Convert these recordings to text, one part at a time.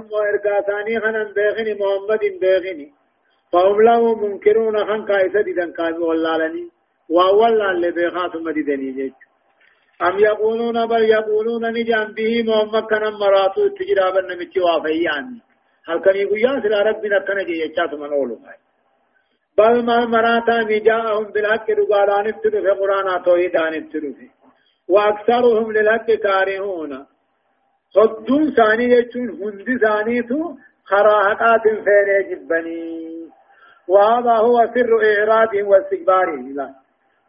وإرقا ثاني خنن بيغني محمد بيغني فهم له منكرون خن كايسة ديدن كامي واللالني وأولا اللي بيخات مددني جيج أم يقولون بل يقولون نجان به محمد كان مراتو تجرابا نمتي وافي عني هل كان يقول يا سلا ربنا كان جي يجات من أولو بل ما مراتا نجاءهم بالحق رقالان ابتدوا في قرآن توحيدان ابتدوا في وأكثرهم للحق كارهون صدون ثاني يجون هند ثانيتو خراهقات فين جبني وهذا هو سر إعراضهم واستكبارهم لا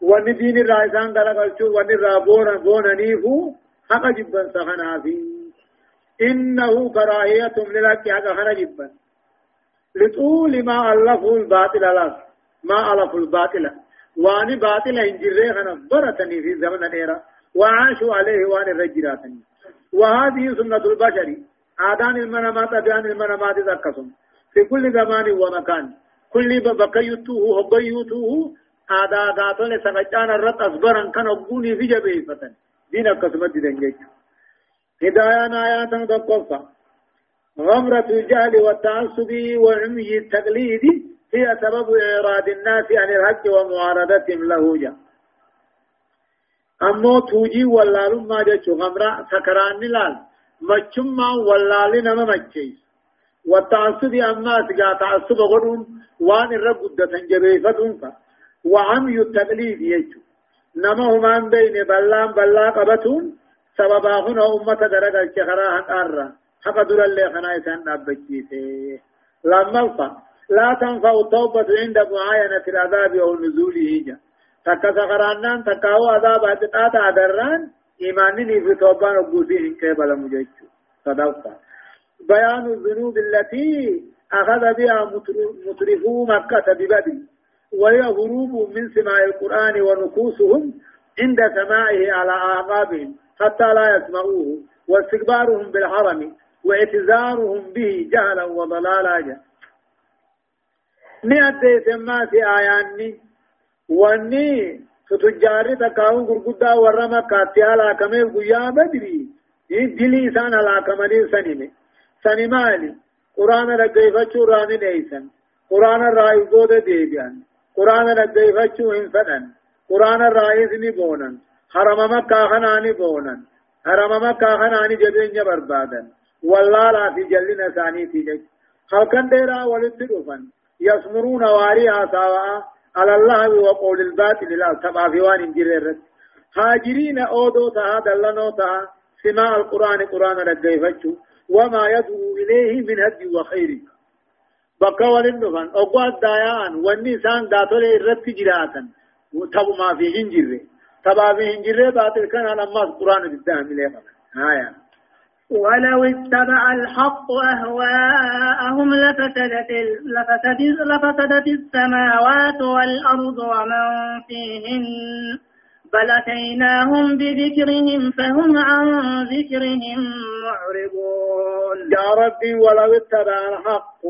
وندين الرئيسان دلقلتو ونرى بونا بونا نيفو حق جبا سخنا في إنه كراهية للحق حق خنا جبا لطول ما ألفوا الباطل لك ما ألفوا الباطل واني باطل انجره خنا برتني في زمن الإيرا وعاشوا عليه واني رجراتني وهذه سنة البشر. آدان المنامات أبيان المنامات ذكسهم في كل زمان ومكان. كل بقيته هبيته آدا داتون سمجان الرد أصبرا كان أبوني في جبهة دين قسمت دنجج هدايان آيات دقفة غمرة الجهل والتعصب وعمي التقليد هي سبب إعراض الناس عن الحق ومعارضتهم له جاء امو توجي ولالو ما جچو غمرا سكران نلال مچما ولال نما مچي والتعصب اما سجا تعصب غدون وان الرب قدتن جبيفتون فا وعم التقليد يجو نما همان بين بلان بلا قبتون سببا هنا أمة درجة الشخراء حقارا حق در اللي خنايسان نبجيته لما لا تنفع التوبة عند معاينة العذاب أو نزوله جا تكا سغرانان تكاو عذاب اتقاط عدران إيمانني في توبان وقوسي إن كيبال مجيش صدقت بيان الذنوب التي أخذ بها مطرفو مكة ببدل وهي هروب من سماع القرآن ونكوسهم عند سماعه على أعقابهم حتى لا يسمعوه واستكبارهم بالحرم واعتذارهم به جهلا وضلالا نأتي سماتي آياني واني فتجاري تكاون غرغدا ورما كاتيالا كمه غيا بدري دلي سان على كمني سنيمه سنيمالي قران رغيفچو راني نيسن قران راي بود ديبيان قران رغيفچو انفدن قران راي سني بونن حرم مكه خناني بونن حرم مكه خناني جبين بربادن والله لا في جلنا ثاني تيجي خلقن ديرا ولد دفن يسمرون واريها سواء على الله وقول الباطل لا تبع في وان جرير هاجرين أودو تا دلنو تا سماع القرآن قرآن رجيفتشو وما يدعو إليه من هدي وخير بقى ولندفن اوقات دايان. والنسان داتول الرت جراتا. تبو ما في هنجره تبع في هنجره باطل كان على ما القرآن بالدهم ليه؟ هايا ولو اتبع الحق أهواءهم لفسدت, لفسدت, لفسدت السماوات والأرض ومن فيهن. بل أتيناهم بذكرهم فهم عن ذكرهم معرضون. يا ربي ولو اتبع الحق.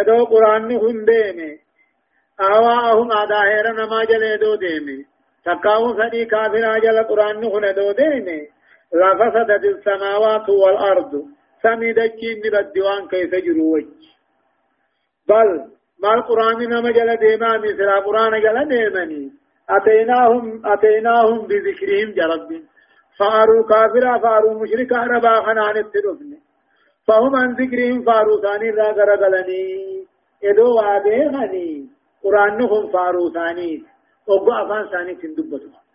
ادو قرآن هم ديمي. أهواءهم أداهر نما جل ديمي. تقاو فدي كافر أجل قرآن هم دو ديمي. لفسدت السماوات والأرض سمي دجي من الديوان كيف جروج بل ما القرآن نما جل ديما مثل القرآن جل ديمني أتيناهم أتيناهم بذكرهم جرب فأروا كافرا فأروا مشركا ربا خنان التدفن. فهم عن ذكرهم فأروا ثاني را غرغلني إدو وادي قرآن نهم فأروا ثاني. وقوا أفان ثاني تندبتوا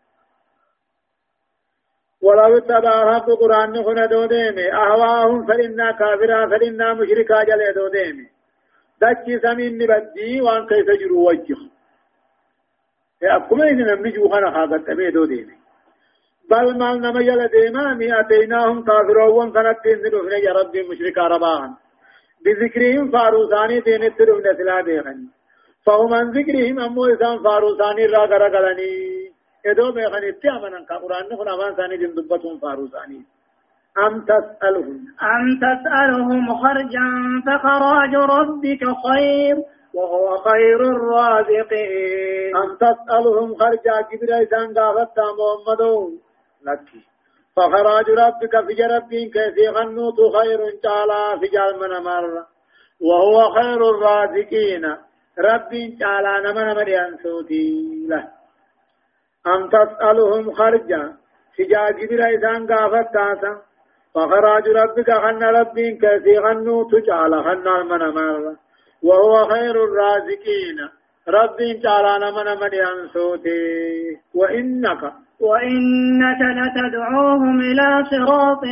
ولو اتبع رب قرآن خنا دو ديمي أهواهم فإنا كافرا فإنا مشركا جل دو ديمي دچي سمين نبدي وان كيف جرو وجه أكما إذن نمني جوخنا خاقت تبي دو ديمي بل مال نما جل ديما مي أتيناهم كافرون فنتين ندفن يا ربي مشركا رباهم بذكرهم فاروساني دين الترفن سلا ديخن فهم عن ذكرهم أمو إسان فاروساني را غرغلني ادو بيغن اتعمنا كقرآن نخل أمان ثاني دين دبتهم فارو ثاني أم تسألهم أم تسألهم خرجا فخراج ربك خير وهو خير الرازقين أم تسألهم خرجا كبير إسان قافتا محمد لك فخراج ربك في ربين كيف غنوت خير تعالى في جال مرة وهو خير الرازقين ربين تعالى نمن من ينسوتي له أم تسألهم خرجا؟ في جاجب رئيسان قافت تاسا. فخراج ربك خن ربين كيف غنوت تعالى خن من مرة وهو خير الرازقين. ربين تعالى نمن من ينسوتي. وإنك وإنك لتدعوهم إلى صراط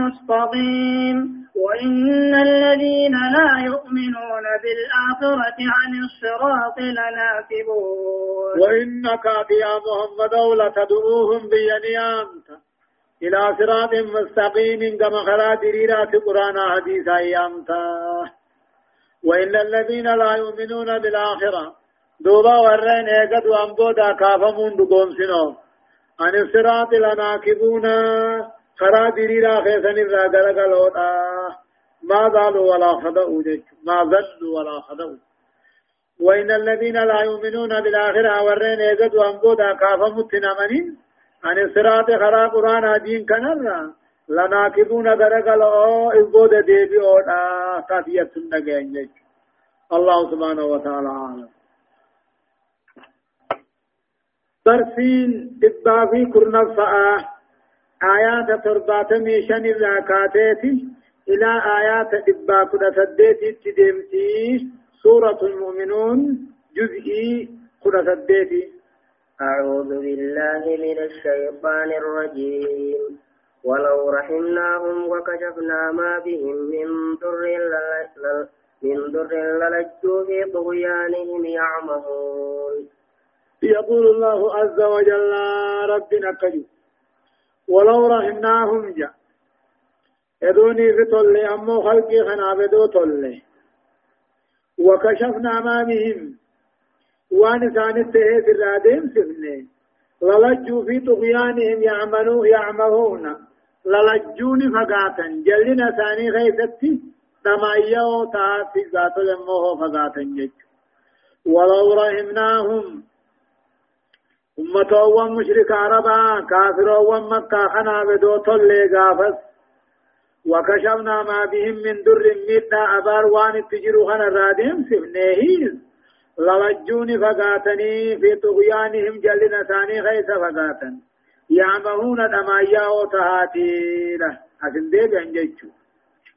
مستقيم. وإن الذين لا يؤمنون بالآخرة عن الصراط لناكبون. وإنك يا محمد لتدعوهم بينيامت إلى صراط مستقيم كما خلا دريرات قرآن حديث أيامتا وإن الذين لا يؤمنون بالآخرة دوبا ورين ايقظ وانبودا كافمون دقوم سنو. عن الصراط لناكبون خرا دريرا خيسن الرا غلغلودا ما ضلوا ولا خدعوا ما ضلوا ولا خدعوا وإن الذين لا يؤمنون بالآخرة ورين إذا وانبودا كافا متنامنين عن الصراط خرا قرآن دين كنرا لناكبون غلغلوا إبود ديبي أودا كافية النجين الله سبحانه وتعالى عالم برسين دبا في كرنا فآه آيات ترباتمي شن الزكاتات إلى آيات دبا كنا سديت تدمتي سورة المؤمنون جزئي سديت أعوذ بالله من الشيطان الرجيم ولو رحمناهم وكشفنا ما بهم من ضر من ضر للجوا في طغيانهم يعمهون يقول الله عز وجل ربنا كجو ولو رحمناهم جا يدوني في طلي أمو خلقي خنا بدو طلي وكشفنا ما بهم وأن ثاني تهيت الرادين سفني للجوا في طغيانهم يعملوا يعمهون. للجون فقاتا جلنا ثاني غيثتي تمايو تاتي ذات لموه فقاتا ولو رحمناهم أمة مشرك عربا كافر مكة خنا بدو طلي غافس وكشفنا ما بهم من در ميتا أبار وان التجرو خنا رادهم سفنيه لوجوني فقاتني في طغيانهم جلنا ثاني غيث فقاتن يعمهون دمايا وتهاتي له أكن دي بأنجيشو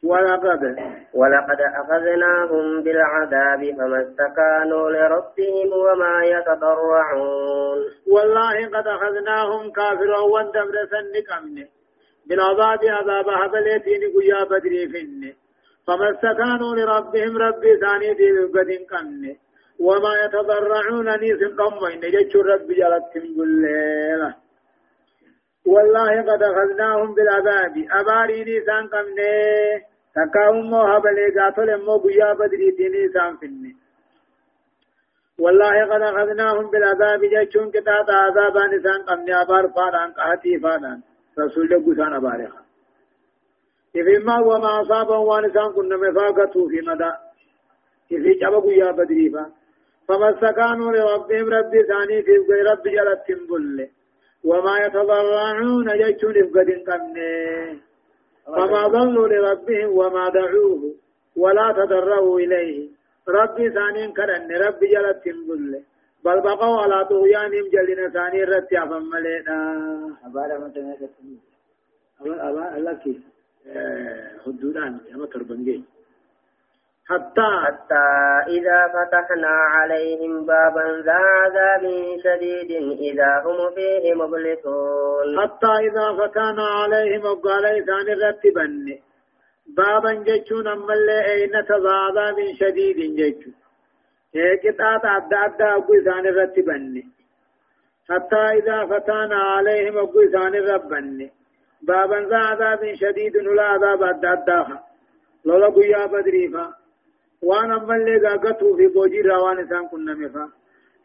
ولقد ولقد أخذناهم بالعذاب فما استكانوا لربهم وما يتضرعون. والله قد أخذناهم كافرا واندمر سنك أمنه بالعذاب عذاب هبلتين قيا بدري فنه فما استكانوا لربهم ربي ثاني دي بقد كمنه وما يتضرعون نيس قمين جتش رب جلتهم قل والله قد أخذناهم بالعذاب. أباريني سان قمنه تكاهم مو هبلي. قاتل مو قيا بدري تيني سان فني والله قد أخذناهم بالعذاب. جيشون كتاب عذابا نسان قمني. أبار فاران قهتي فاران رسول قسان أبارخا إفما وما أصابا وانسان كنا مفاقته في مدى. إفي جبا قيا بدري فا. فما استكانوا لربهم. ربي ثاني في رب جلت تنبل وما يتضرعون جيشون إفقد قمني فما ظلوا لربهم وما دعوه ولا تضروا إليه. ربي ثانين كرن ربي جلت تنبل بل بقوا على طغيانهم جلنا ثاني رتي أفهم ملينا أبارا مثلا أبا أبا الله كيف؟ حدودان أما تربنجي حتى حتى إذا فتحنا عليهم بابا ذا عذاب شديد إذا هم فيه مبلسون. حتى إذا فتحنا عليهم وقال إذان رتبن. بابا جيشون أما اللي أين تضى عذاب شديد جيشون هيك تات عدى عدى أقو إذان رتبن. حتى إذا فتحنا عليهم أقو إذان ربن. بابا ذا عذاب شديد ولا عذاب عدى عدى لولا قيا بدريفا وأنا من لي غاغتو في بوجي روان انسان كنا مفا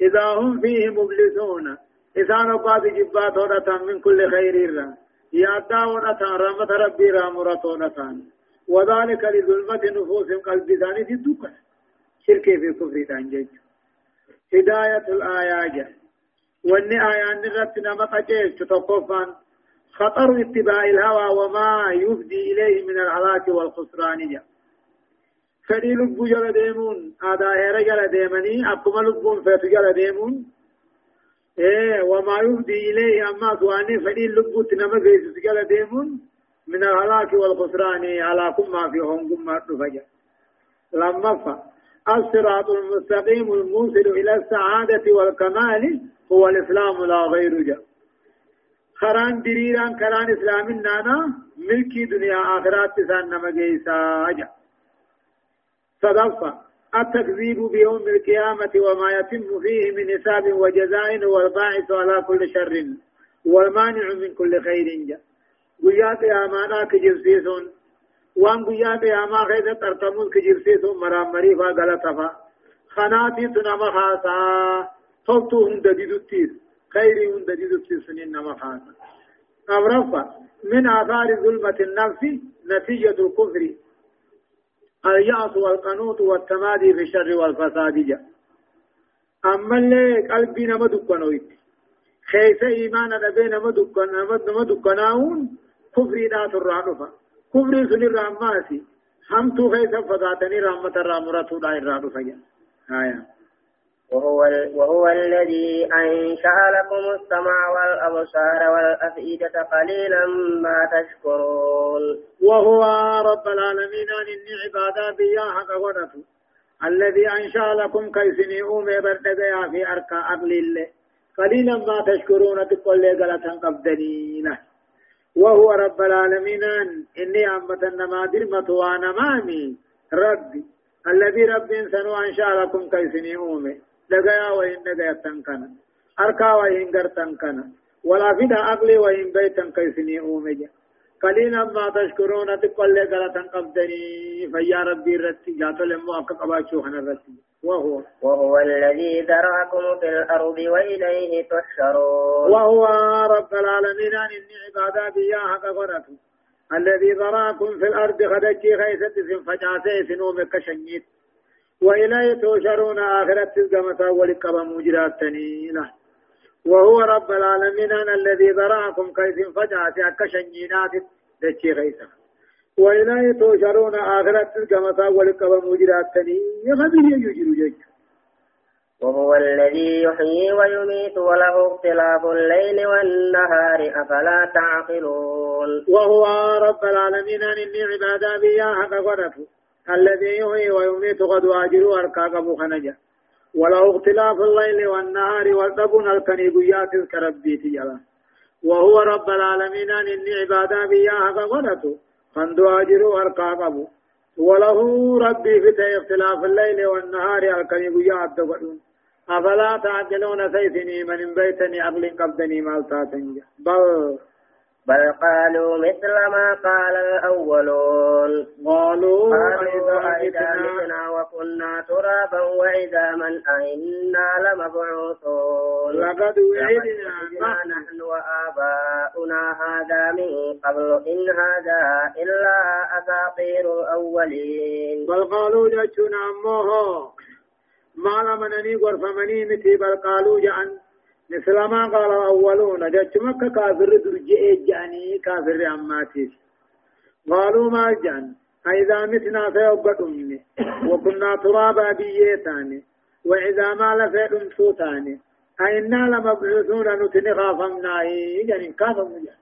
إذا هم فيه مبلسون إسان قاد جبات ورطا من كل خير را. يادا ورطا رحمة ربي رامرة ورطا وذلك لظلمة نفوس قلب ثاني في دوكا شرك في كفر تانجج. هداية الآيات واني آيان نغت نمت جيش تطفان خطر اتباع الهوى وما يفدي إليه من الهلاك والخسران جاء فدي لبو جل ديمون آدا هيرا جل ديمني أقوم لبون فيتو جل ديمون إيه وما يفدي إليه أما سواني فدي لبو تنما جيسس جل ديمون من الهلاك والخسران على كم ما في هم ما تفجأ لما فا الصراط المستقيم الموصل إلى السعادة والكمال هو الإسلام لا غير جاء خران دريران كران إسلام نانا ملكي دنيا آخرات تسان نمجيسا جاء صدفة التكذيب بيوم القيامة وما يتم فيه من حساب وجزاء والباعث على كل شر والمانع من كل خير. جاء قيات يا مانا كجبسيسون وان قيات يا خيزة ترتمون كجبسيسون مرام مريفا غلطفا خناتي تنما خاصا توتو هند ديدوتيس خيري هند ديدوتيس نما خاصا من آثار ظلمة النفس نتيجة الكفر. اليأس والقنوط والتمادي في الشر والفساد جاء. أما اللي قلبي نما دكنويت خيس إيمان نبي نما دكن نما دكناون كفري نات الرعنفة كفري سن الرحماسي هم خيس فضاتني رحمة الرامرة دا الرعنفة جاء. آية. وهو, وهو الذي أنشأ لكم السمع والأبصار والأفئدة قليلا ما تشكرون. وهو رب العالمين أن عبادة بيا حق الذي أنشأ لكم كيسني أومي بردقيا في أركا الله قليلا ما تشكرون تقول لي قلتا قبدني له وهو رب العالمين إني أمتنا ما درمت وأنا مامي. ربي الذي رب سنو أنشأ لكم كيسني أومي. دغيا وين دغيا تنكنا أركا وين غرتنكنا ولا فيدا أقلي وين بيتن كيسني أومجا قليلا ما تشكرون تقول لك لا تنقبدني فيا ربي رتي جاتو لمو أكا قباشو حنا رتي. وهو. وهو الذي ذرأكم في الأرض وإليه تحشرون. وهو رب العالمين أن إني عبادا بياها قبرته الذي ذرأكم في الأرض خدجي خيست سنفجاسي سنومك شنيت وإليه تشرون آخرة القمة ولقب مجراتني له وهو رب العالمين الذي ذرأكم كيف فجعت أكشنينات دتشي غيثا. وإليه تشرون آخرة القمة ولقب مجراتني يغبي يجر جيش وهو الذي يحيي ويميت وله اختلاف الليل والنهار أفلا تعقلون؟ وهو رب العالمين إني عبادا بيا حق قرفه الذي يحيي ويميت قد واجروا أركاك أبو خنجة ولو اختلاف الليل والنهار والدبن الكنيبيات الكربيت جلا وهو رب العالمين إني عبادا بياها فغدته قد واجروا أركاك أبو. وله ربي في اختلاف الليل والنهار الكنيبيات دبن. أفلا تعجلون سيثني من بيتني أقل قبدني مالتا بل بل قالوا مثل ما قال الأولون. قالوا أئذا متنا وكنا ترابا وإذا من أئنا لمبعوثون. لقد وعدنا نحن وآباؤنا هذا من قبل إن هذا إلا أساطير الأولين. بل قالوا جتنا أمه ما لمنني غرفمني متي بل قالوا جأن مثل ما قال الأولون جتمك كافر درجئ جاني كافر أماتي قالوا ما جان أئذا متنا فيوبتمني وكنا ترابا بيتاني وإذا ما لفئتم سوتاني أئنا لمبعوثون نتني خافمنا يعني كافم جان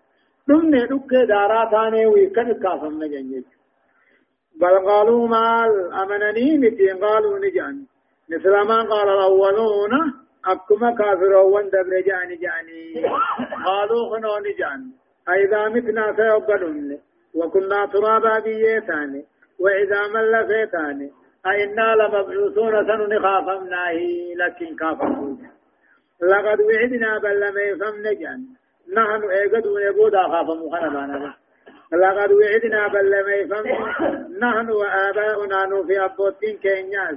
دمني دك داراتاني ويكن كافمنا جان بل قالوا مال أمنني متي قالوا نجان مثل ما قال الأولون أكما كافرون دبر جاني جاني قالوا خنون جان أئذا متنا سيقبلن وكنا ترابا بيتاني وإذا مل فيتاني أئنا لمبعوثون سنن خافمناه لكن كافرون لقد وعدنا بل لم يفهمن جان نحن ايقدون يبودا خافمو خنبانا لقد وعدنا بل لم يفهمن نحن وآباؤنا نوفي أبوتين كينياس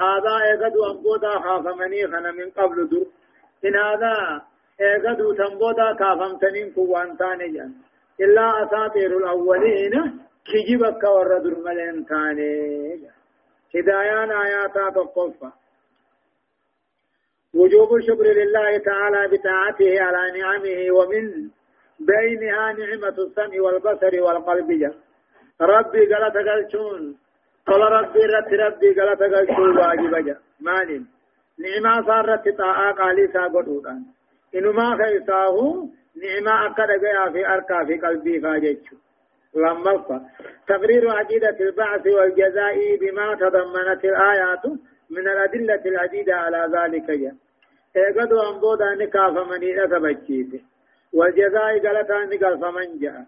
هذا ايغدو امبودا خافمني خنا من قبل دو. إن هذا ايغدو تنبودا كافمتنين كوان تاني جان. إلا أساطير الأولين كجبك ورد الملين تاني هدايان آياتا تقفى وجوب الشكر لله تعالى بطاعته على نعمه ومن بينها نعمة السمع والبصر والقلب ربي قال تقلشون قال ربي رت ربي قال تقلشون واجب جا مالين نعمة صارت طاعة قالي ساقطوطان إنما خيساه نعمة أكد جاء في أركا في قلبي فاجتشو لما تقرير عقيدة البعث والجزاء بما تضمنت الآيات من الأدلة العديدة على ذلك جاء ايقدوا أنبودا نكاف مني أثبتشيته والجزاء قالتا نقل فمن جاء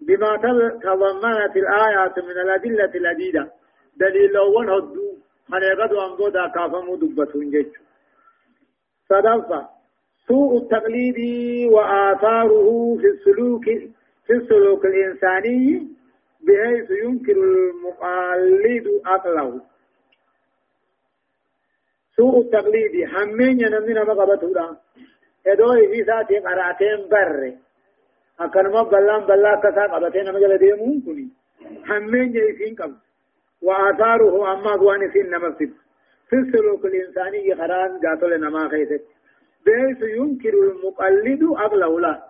بما تضمنت الآيات من الأدلة العديدة دليل أول هدو. خن ايقدوا أنبودا كافمو دبتون جيش. صدفة. سوء التقليد وآثاره في السلوك في السلوك الإنساني بحيث ينكر المقلد عقله. سوء التقليد. همين ينمنا مقبته لا ادوي في ساتي قرأتين بر. اكنما بلان بلا كسا قبتين مجل ديمون كني همين يفين وآثاره أما قوان سين نمسد في السلوك الإنساني خران قاتل نما خيست بحيث ينكر المقلد عقله لا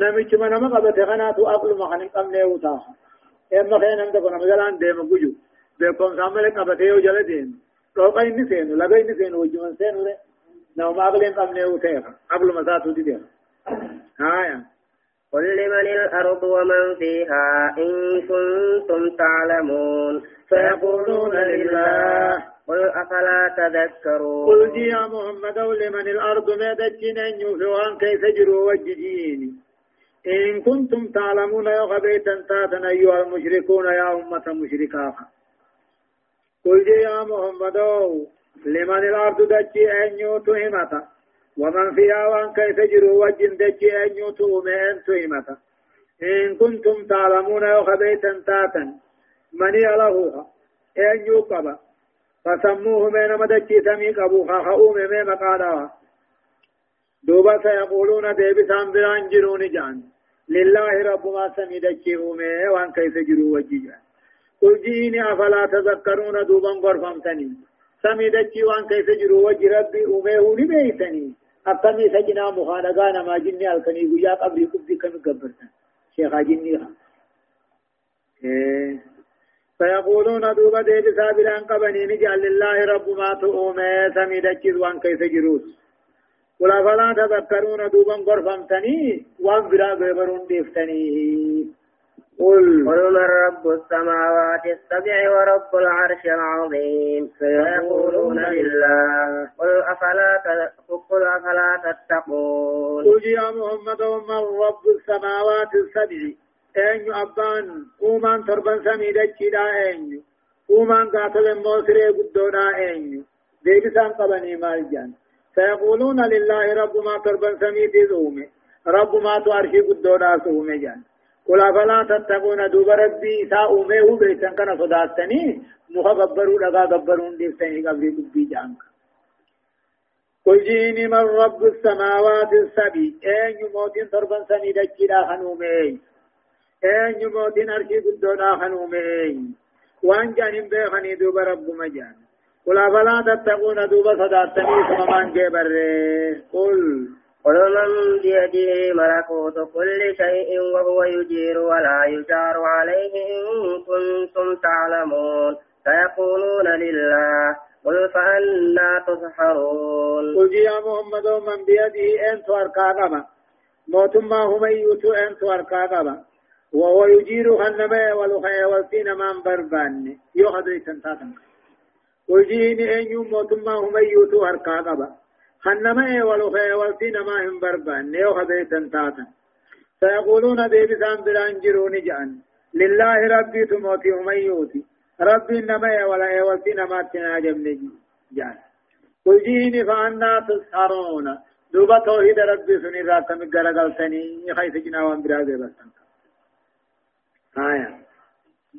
نمچ ما نما قبته خناتو عقل ما خن قمنه وتا إما خين نم دكو نمجلان ديم گجو بكم سامل قبته يو جل ديم روقا إني سينو لغا إني سينو وجوان سينو لي نو ما أقلين قمنه وتيخ عقل مساتو دي دي هايا قل لمن الأرض ومن فيها إن كنتم تعلمون فيقولون لله قل أفلا تذكرون قل يا محمد لمن الأرض ما دجين أن يوفوان كيف جروا وججيني إن كنتم تعلمون يا غبيتا تاتا أيها المشركون يا أمة مشركا قل يا محمد لمن الأرض دجي أن يوتو همتا ومن فيها وان كيف جروا وجن دجي أن يوتو مئن همتا إن كنتم تعلمون يا غبيتا تاتا من يلهوها أن يوقب فسموه من مدجي سمي قبوها خاؤم من مقالا دوبا سيقولون ديبسان بران جرون جان. لله رب ما سمي دجي وان كيف جروا وجيجان قل جيني أفلا تذكرون دوبا غرفمتني. سمي دجي وان كيف جروا وجي ربي أميه لبيتني أقمي سجنا مخانقانا ما جني الكني قيا قبري كبدي كم قبرتا شيخا جني إيه فيقولون دوبا ديب سابران قبني نجعل لله رب ما تؤمي سمي دجي وان كيف جروس ولا فلا تذكرون دوبا غرفمتني وان برا غيبرون ديفتني قل. قل من رب السماوات السبع ورب العرش العظيم. سيقولون لله. قل أفلا قل أفلا تتقون. قل يا محمد من رب السماوات السبع. أين أبان. أومان تربان سميدة دا أين أومان قاتل موسري قدونا أين ديبسان قبني مالجان. سيقولون لله رب ما تربان سميدة زومي رب ما تارشي قدونا سومي جان. قل أفلا تتقون دوب ربي إساء أميه بيتن كان صداتني مخا غبروا لغا غبرون ديفتني قبري قبي جانك. قل جيني من رب السماوات السبي. أين يموتين تربا سمي دجلا خنومي أين يموتين أرشي قدونا خنومي وان جانين بيخني دوب رب مجان. قل أفلا تتقون دوب صداتني سممان جبر قل قل من بيده ملكوت كل شيء وهو يجير ولا يجار عليه إن كنتم تعلمون. فيقولون لله قل فأنا تسحرون. قل يا محمد من بيده أنت أركاغما موتما هم يوتو أنت أركاغما وهو يجير خنما والخيا والسين من بربان يوخذ تنتاتن قل جيني أن يوم موتما هم يوتو أركاغما خنما ولو خي ولتي نما هم بربان نيو خبيتن تاتا. سيقولون دي بسان بران جروني جان. لله ربي تموتي وميوتي ربي نما ولا اي ولتي نما تناجم نجي جان. قل جيني فأنا تسحرون. دوبا توحيد ربي سني ذات مقرى قلتني خيس جناوان برازي بستن آية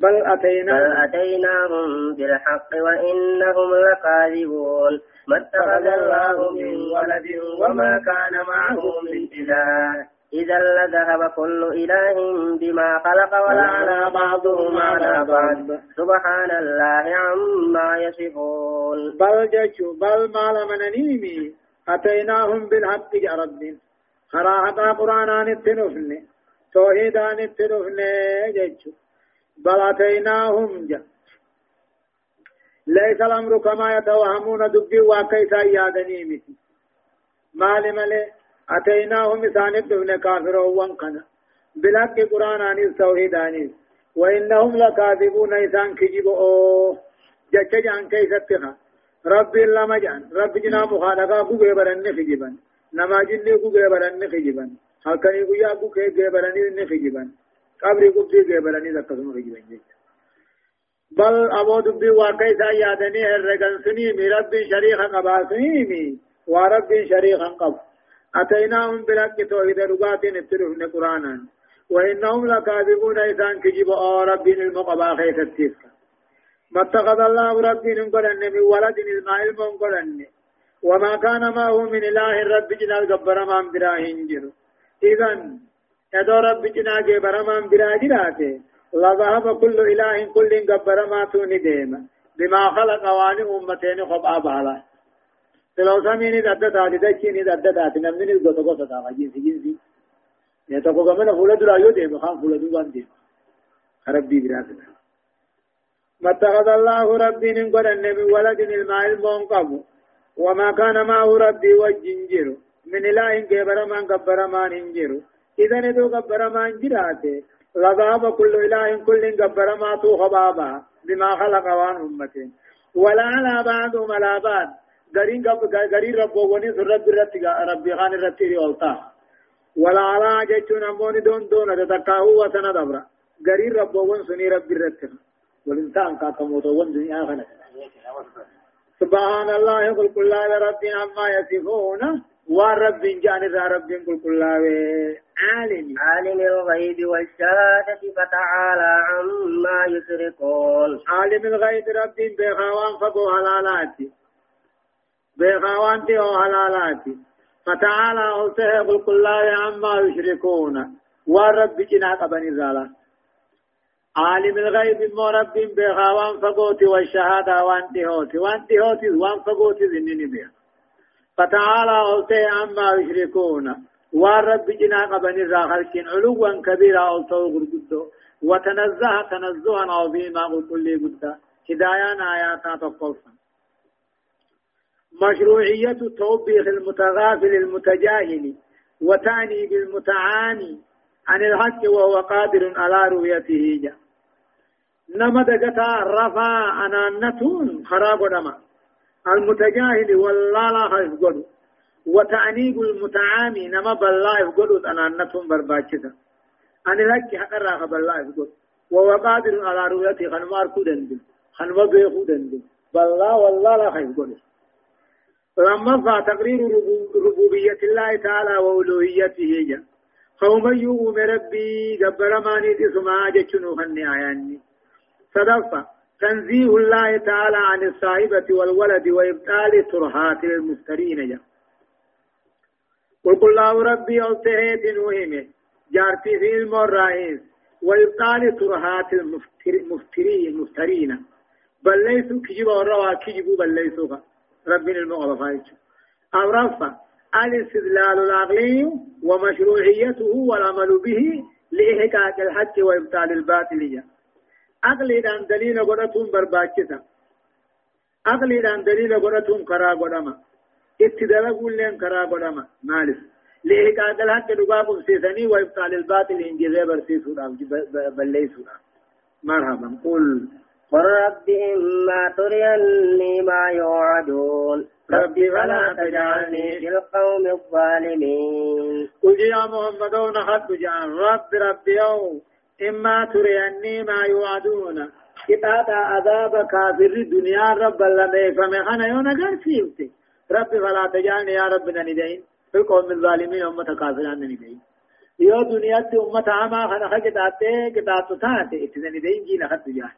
بل أتينا بل أتيناهم بالحق وإنهم لكاذبون. ما اتخذ الله من ولد وما كان معه من إله. إذا لذهب كل إله بما خلق ولا على بعضهم على بعض سبحان الله عما يصفون. بل جشو بل ما لمن نيمي أتيناهم بالحق يا رب. خراحة قرآن التنفن توحيدان التنفن جيتشو بل أتيناهم جا. ليس الأمر كما يتوهمون دبي وكيسا يادني متي. مالي مالي أتيناهم إسان الدفن كافر وانقنا بلك قرآن عن التوحيد عنيس وإنهم لكاذبون إسان كجب أوه جتش جان كيستها ربي لما جان. رب جنا مخالقا قوغي برن خجبا نما جني قوغي برن خجبا هكذا قويا قوغي برن خجبا قبري قوغي برن ذكسم خجبا جيش بل أبو دبي واقعي سيادني هرقن سنيمي رب شريخا قبا سنيمي ورب شريخا قب أتيناهم بلق توحيد رقات نترفن قرآنا وإنهم لكاذبون إذان كجب آه رب المقبا خيث التفك ما اتخذ الله رب نقلن من ولد الماء المنقلن وما كان معه من إله رب جنا القبر من براهن جر إذن يدو رب جنا قبر من براجراته لذهب كل إله كل قبر ما توني ديما بما خلق وان أمتين خبا بالا تلو سميني دد تاتي دچيني دد تاتي نمني غوتو غوتو تا جنسي جنسي يتقو كمنا فولا درا يو ديما خان فولا دوان ديما ربي براسنا ما اتخذ الله ربي نقول النبي ولد الماء المنقب وما كان معه ربي وجنجر. من إله كبر من كبر من انجر إذا ندو كبر من جراته لذهب كل إله كل جبر ما تو خبابا بما خلق وان أمتين ولا على بعضهم على بعض. غرين غرين رب وني رب رت ربي خان رت ريولتا. ولا على جچون امون دون دون تتكاو وسنا دبر غرين رب ون سني رب رت والانسان کا کموتو ون دنیا خنا سبحان الله يقول كل رب عما يصفون. ورب جان رب كل كل عالم عالم الغيب والشهادة فتعالى عما يشركون. عالم الغيب رب بخوان فقو حلالاتي. بخوان تيو حلالاتي. فتعالى أوسه قل كل عما يشركون. ورب جنا قبني زالا. عالم الغيب مو رب بخوان فقوتي والشهادة وانتي هوتي. وانتي هوتي وان فقوتي ذنيني بها فتعالى أوسه عما يشركون. والرب جنا قبن الراخل علوا كبيرا أو غرقدو وتنزه تنزها عظيما قل لي قد هدايان آيات تقصا مشروعية توبيخ المتغافل المتجاهل وتعني بالمتعاني عن الحق وهو قادر على رؤيته جا نما دقتا رفا أنانتون خراب نما المتجاهل والله لا قدو وتعنيق المتعامي نما بالله يقول أنا نتهم برباكتا. أنا لك حق الراخ بالله يقول وهو قادر على رؤيتي خنمار كودن خنما بيخو دن بالله والله لا خير قول لما فتقرير ربوبية الله تعالى وألوهيته جا قوم يؤم ربي قبل ما نيتي سما جتشنو خني صدفة تنزيه الله تعالى عن الصاحبة والولد وإبطال ترهات المفترين جا قل قل الله ربي ألتهيت نوهمه جارتي في المرائز وإبطال ترهات المفترين المفترين بل ليسوا كجب وروا كجبوا بل ليسوا ربنا المغرفة أو رفع الاستدلال العقلي ومشروعيته والعمل به لإحقاق الحق وإبطال الباطل عقلي دان دليل قرأتهم برباكتا. عقلي دان دليل قرأتهم كرا قرأما اتدلقوا لين كرا قدما مالف لإحقاق الحق دقاق سيساني وإبطال الباطل إن جزي برسيسونا بليسونا. مرحبا. قل. قل رب إما تريني ما يوعدون. ربي فلا تجعلني في القوم الظالمين. قل يا محمد ونحط جعل. رب ربي يوم إما تريني ما يوعدون. كتاب عذاب كافر الدنيا رب لما يفهم خنا يونا قرسيوتي رب فلا تجعلني يا رب ندين في القوم الظالمين أمة كافرين ندين يو دنيا أمة عما خنا خجت آتے كتاب تاتي اتنا ندين جينا خط جاه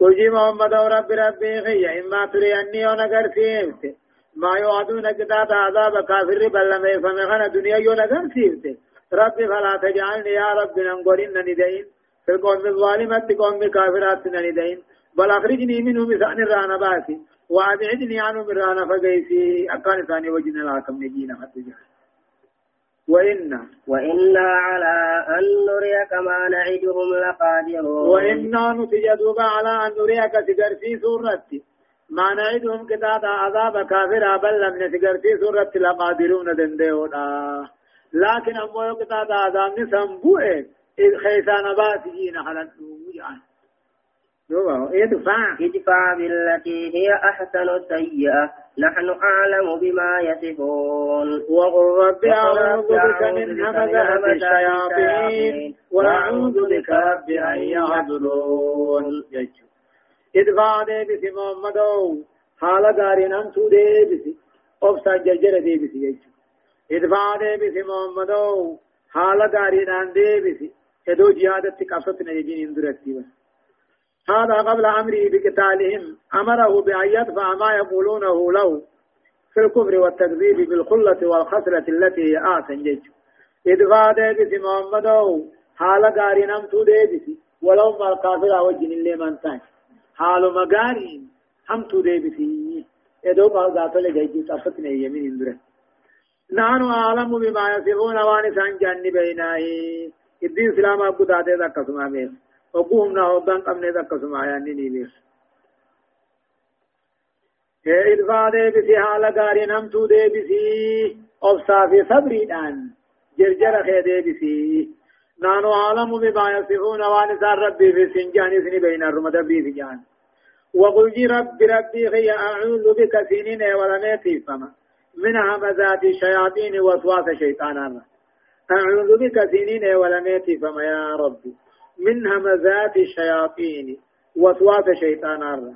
قل محمد رب ربي غي إما تريني ونقر سيمت ما يوعدون كتاب عذاب كافر بل لما يفهم خنا دنيا يو نقر سيمت رب فلا تجعلني يا رب ننقرين ندين القوم الظالمة قوم كافرات ندين بل أخرجني منهم بثأن الرانا باسي وأبعدني عنه من رانا فقيسي. أكان ثاني وجنا لا كم نجينا حتى وإنا وإنا على أن نريك ما نعدهم لقادرون. وإنا نتجدوب على أن نريك سجرسي سورة. ما نعدهم كتاب عذاب كافر بل لم نسجرسي سورة لقادرون دندهونا لكن أمو كتاب عذاب نسنبوه إذ خيسان باتجين حلن يعني ادفع ادفع بالتي هي أحسن السيئة. نحن أعلم بما يصفون. وقل رب أعوذ بك من همزات الشياطين. وأعوذ بك رب أن يحضرون ادفع ديبس محمد حال غارين أنتو ديبس أبسا ججر ديبس ادفع ديبس محمد حال غارين أن ديبس ادو جهادتك أفتنا يجين اندرتي بس هذا قبل أمره بقتالهم. أمره بأن يدفع ما يقولونه له في الكفر والتكذيب بالخلة والخسرة التي هي آسن جيش. إدفاع ديبس محمد حال قاري نمتو ديبس ولو ما الكافر وجن اللي من تاج حال مقارين همتو ديبس إدو قال ذات لجيجي تفتنا يمين اندره. نحن أعلم بما يصفون وانسان جانبيناه الدين سلام أبو داده ذا قسمه بيه وقومنا هوغان قمنا ذكسم آياني نيمير إدفا دي بسي حالا غاري نمتو دي بسي أبصا في صبري دان. جرجر خي دي بسي نانو عالم بما يصفون وانسان ربي في سنجان سني بين الرمد بي في جان. وقل جي رب ربي خي أعوذ بك سنين ولميتي فما. من همزات الشياطين وسواس شيطانا أعوذ بك سنين ولميتي فما يا ربي. من همزات الشياطين وسواس شيطان الرّ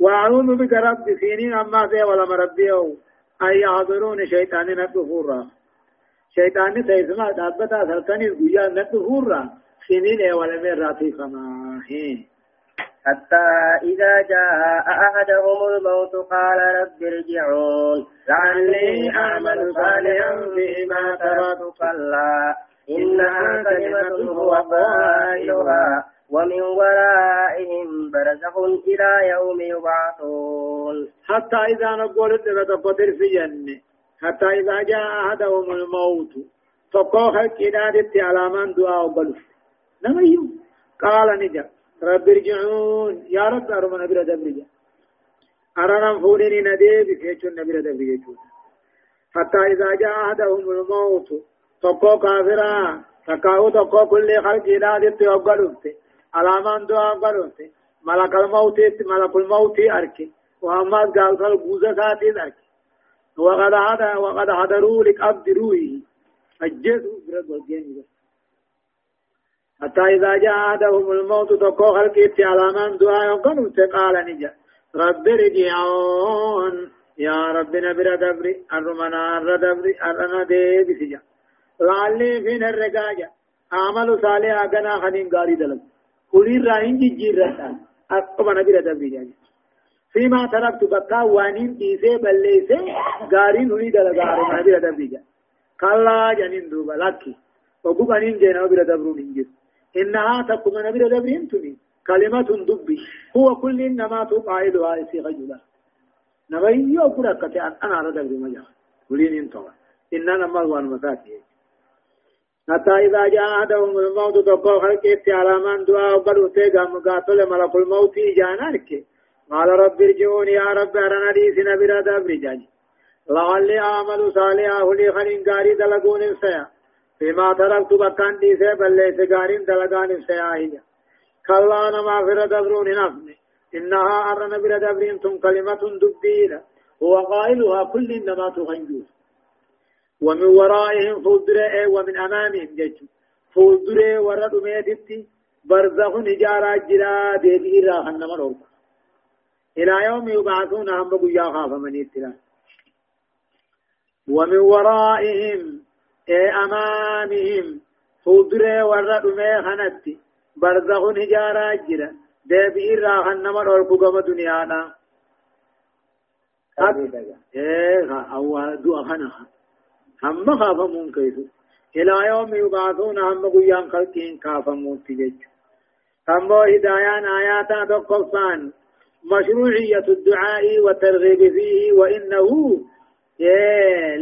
وأعوذ بك رب سينين أما في ولا مربيه أن يحضرون شيطان نتفورا شيطان سيسمع دابتا سلطاني قويا نتفورا سينين ولا من راتي فما حتى إذا جاء أحدهم الموت قال رب ارجعون. لعلي أعمل صالحا فيما تركت كلا. إنها كلمة هو قائلها ومن ورائهم برزخ إلى يوم يبعثون. حتى إذا نقول بتقدر في جنة حتى إذا جاء أحدهم الموت فقوخ كنادت على من دعاء بلف نميو قال نجا. رب ارجعون. يا رب أرمنا برد برجع أرانا فولين ندي بكيشون نبرد برجع حتى إذا جاء أحدهم الموت tokko kaafira takkaa'u tokko kulli halqiidhaatitti hogga dhufte alaamaan du'aa hogga dhufte malakal mawtiitti malakul mawtii arke وأمات قال قال بوزة ساتين أرك وقد هذا وقد حضروا لقبض روحه أجدوا برد والجين حتى إذا جاء أحدهم الموت تقو على من دعاء يقنوا قال نجا رب رجعون يا رب نبر دبري أرمنا الردبري أرنا دي بسجا لعلي فين الرقاجة عمل صالح أغنى خنين غاري دلم كلي راين جيجير رسان أقوم نبي ردبي جاني فيما تركت بكا وانين ديسي بليسي غارين هني دلغاري نبي ردبي جاني كلا جنين دوبا لكي وقو بنين جينا نبي ردبرون انجز إنها تقوم نبي ردبري انتني كلمة دبي هو كل إنما تقاعدها إسي غجلا نبي يوكو ركتي أنا ردبري مجا كلين أنتوا إننا مغوان مساتي حتى إذا جاء أحدهم الموت تقول خلقت على من دعاء وقالوا تيغا مقاتل ملك الموت جانارك قال رب ارجعون يا رب أرنا دي سنبرا دبر جاني لعلي أعمل صالحا لي خلين قاري دلقون السيا فيما تركت بكان دي سيبل ليس قارين دلقان السيا هي كلا نما فر دبرون نفني. إنها أرنا بر دبرين ثم كلمة دبيرة. هو قائلها كل إنما تغنجوس ومن ورائهم فودرة ومن أمامهم جج فودرة ورد ميتتي برزخ نجارة جرا ديبي راح النمر إلى يوم يبعثون هم بقيا خاف من اتلا ومن ورائهم أي أمامهم فودرة ورد ميخنتي برزخ نجارة جرا ديبي راح النمر قم دنيانا. إيه هو دو أخنا هم خافمون كيسو إلى يوم يبعثون هم قيام خلقين خافمون تجج هم هدايان آياتا تقفان مشروعية الدعاء والترغيب فيه وإنه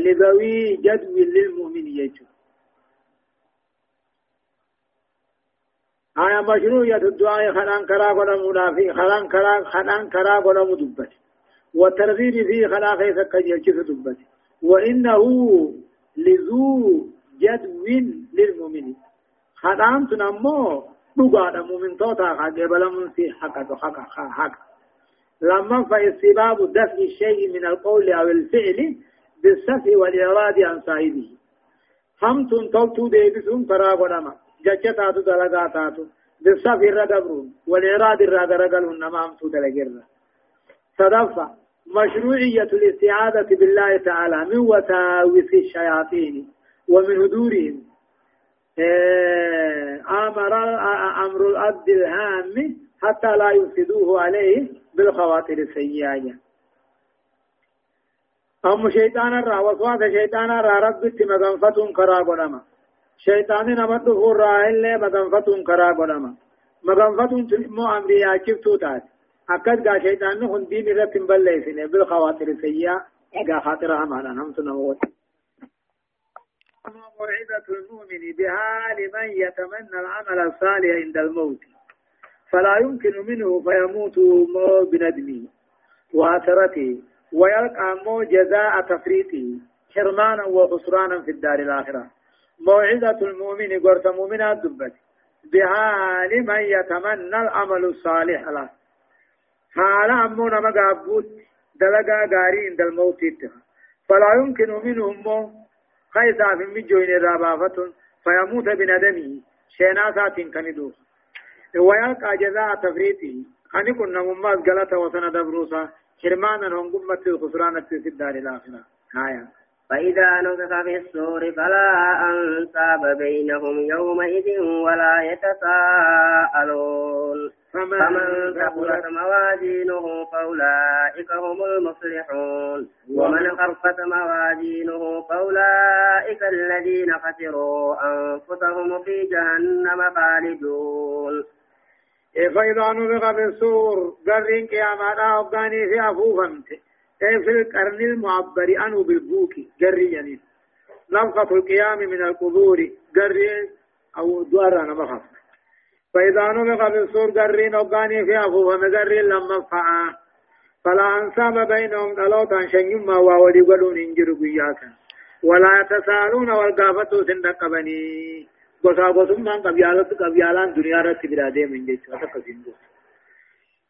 لذوي جدو للمؤمن يجو آیا مشروعیت الدعاء خلان کرا غلا منافی خلان کرا خلان کرا غلا مدبت وترغيب فيه خلا خيف كجيش دبت وإنه لذو جدو للمؤمنين. خلان تنمو دقا مؤمن توتا قبل من في حق حق حق لما فاستباب دفع الشيء من القول أو الفعل بالسفه والإراد عن صاحبه. همتون توتو ديبسون فرا قدما جچا تاتو دلغا تاتو بالصف الردبرون والإراد الرادرقل نما همتو دلغر صدفة. مشروعية الاستعاذة بالله تعالى من وساوس الشياطين ومن هدورهم أمر أمر الأبد الهام حتى لا يفسدوه عليه بالخواطر السيئة. أم شيطان الرا وسواس شيطان الرا رب مغنفتون كرا قدما شيطان نمت فرا إلا مغنفتون كرا قدما مغنفتون تلمو أمريا كفتو تات أكد قا شيطان نخن دين رب بلسين بالخواطر السيئة إذا خاطر أمانا هم سنوات موعظة المؤمن بها لمن يتمنى العمل الصالح عند الموت. فلا يمكن منه فيموت بندمه وآثرته ويلقى مو جزاء تفريطه حرمانا وخسرانا في الدار الآخرة. موعظة المؤمن قرت مؤمنا دبت. بها لمن يتمنى العمل الصالح له. حال أمونا مقابوت دلقا غاري عند الموت فلا يمكن منهم خيسا في مجوين الرابافة فيموت بندمه. شيناسات كندوه ويلقى جزاء تفريطه خني كنا مماز غلطة وسند بروسا حرمانا هم قمة الخسران في الدار الآخرة. آية. فإذا نفخ في الصور فلا أنساب بينهم يومئذ ولا يتساءلون. فمن, ثقلت موازينه فأولئك هم المفلحون ومن خفت موازينه فأولئك الذين خسروا أنفسهم في جهنم خالدون. فإذا نفخ في الصور قرين قيامات أفغاني في أفوفمت أي في القرن المعبر عنه بالبوك قرين يعني. نفخة القيام من القبور قرين أو دوارنا مخف فإذا نفخ في الصور قرين أفغاني في أفوفم قرين لما فعا فلا أنساب بينهم دلوتا شنيما وولي قلون انجر قياكا ولا يتسالون والقافتو سندق بني gosa gosummaan qabyaalatti qabyaalaan duniyaa irratti biraadee min jechuudha akkasiin gosa.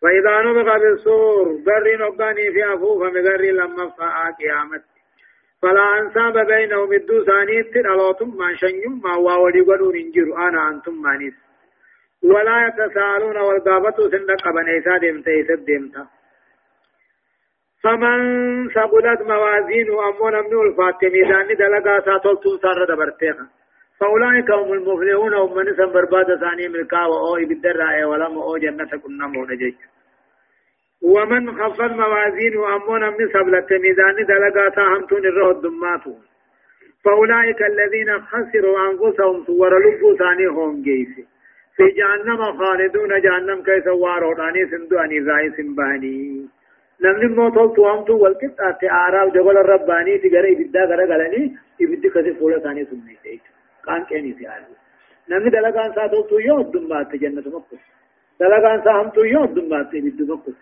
فإذا نفخ بالصور قري نقاني في أفوفا مقري لما فاء قيامت فلا أنساب بينهم الدوساني ترالوتم ما شنيم ما واولي قدون انجر أنا أنتم ما نيس ولا يتساءلون والقابة سندق بنيسا ديمتا يسد ديمتا فمن ثقلت موازينه أمون من الفاتمي داني دلقا ساتولتون سار دبرتيخا فأولئك هم المفلحون هم من سن برباد ثاني ملكا وأو بالدراء ولم أو جنة كنا مونجج ومن خفض موازين وأمون من سبلة ميزان دلقاتا همتون الرهد الدماتو فأولئك الذين خسروا أنفسهم صور لبو ثاني هم جيس في جهنم خالدون جهنم كيس واروداني سندواني زاي سنباني نمني موتول توامتو والقطعة آراب جبل الرباني تغري إبدا غرا غلاني إبدا كسي فولا ثاني سنباني قان كيني في عالم نمي دلقان ساتو تو يو دمبات جنة مكو دلقان سا هم تو يو دمبات بيد مكو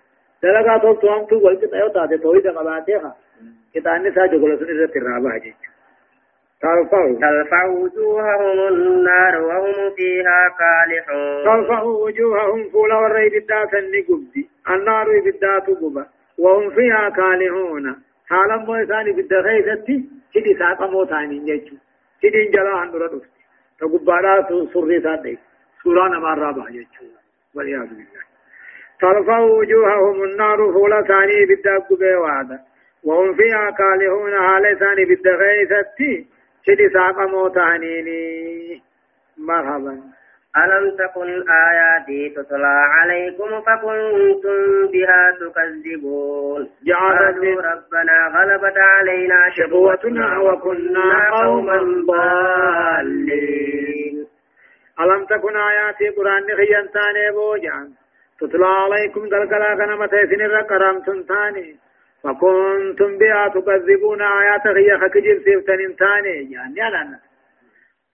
دلقا تو تو هم تو ولك تيو تاتي توي دم باتيها كتاني سا جغل سن رت الرابع جيج ترفع وجوههم النار وهم فيها كالحون. ترفع وجوههم فولا وري بدات النقبدي النار بدات قبا وهم فيها كالحون. حالا مو ثاني بالدخيلتي كدي ساقا مو ثاني نجو سيدين جلا هندرا دفت تقبالا سري سادي سورانا مارا باجة والعياذ بالله. ترفع وجوههم النار فولا ثاني بالدق بيوادا وهم فيها كالهون حال ثاني بالدغيثتي سيدي ساق موتانيني مرحبا ألم تكن آياتي تتلى عليكم فكنتم بها تكذبون قالوا ربنا غلبت علينا شقوتنا وكنا قوما ضالين ألم تكن آياتي قرآن خيان تاني بوجان تتلى عليكم دلقلا كنما تيسن الرقرام تنتاني فكنتم بها تكذبون آيات خيا خكجر سيفتن تاني يعني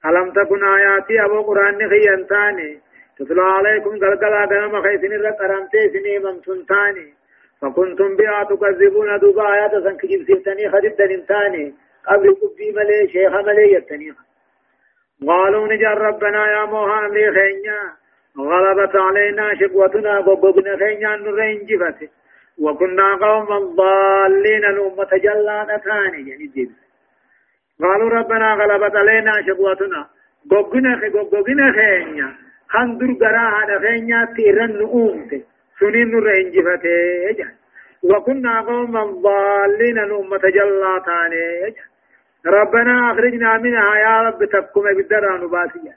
ألم تكن آياتي أبو قرآن خيان تاني تتلى عليكم قلقلا قنام خيسن الرقرامتي سني ممتنتاني فكنتم بها تكذبون دوبا آيات سنكجب سيفتني خدد دنمتاني قبل قبي ملي شيخ ملي يتني. قالوا نجر ربنا يا موها أمري خينيا. غلبت علينا شقوتنا ببقنا خينيا نرين جفته وكنا قوما ضالين الأمة جلانا ثاني يعني جيب. قالوا ربنا غلبت علينا شقوتنا ببقنا خي ببقنا خينيا. خندر قراها خينيا تيرن أمته سنين نرين جفته وكنا قوما ضالين الأمة جلانا ثاني ربنا أخرجنا منها يا رب تبكم بالدرع نباسية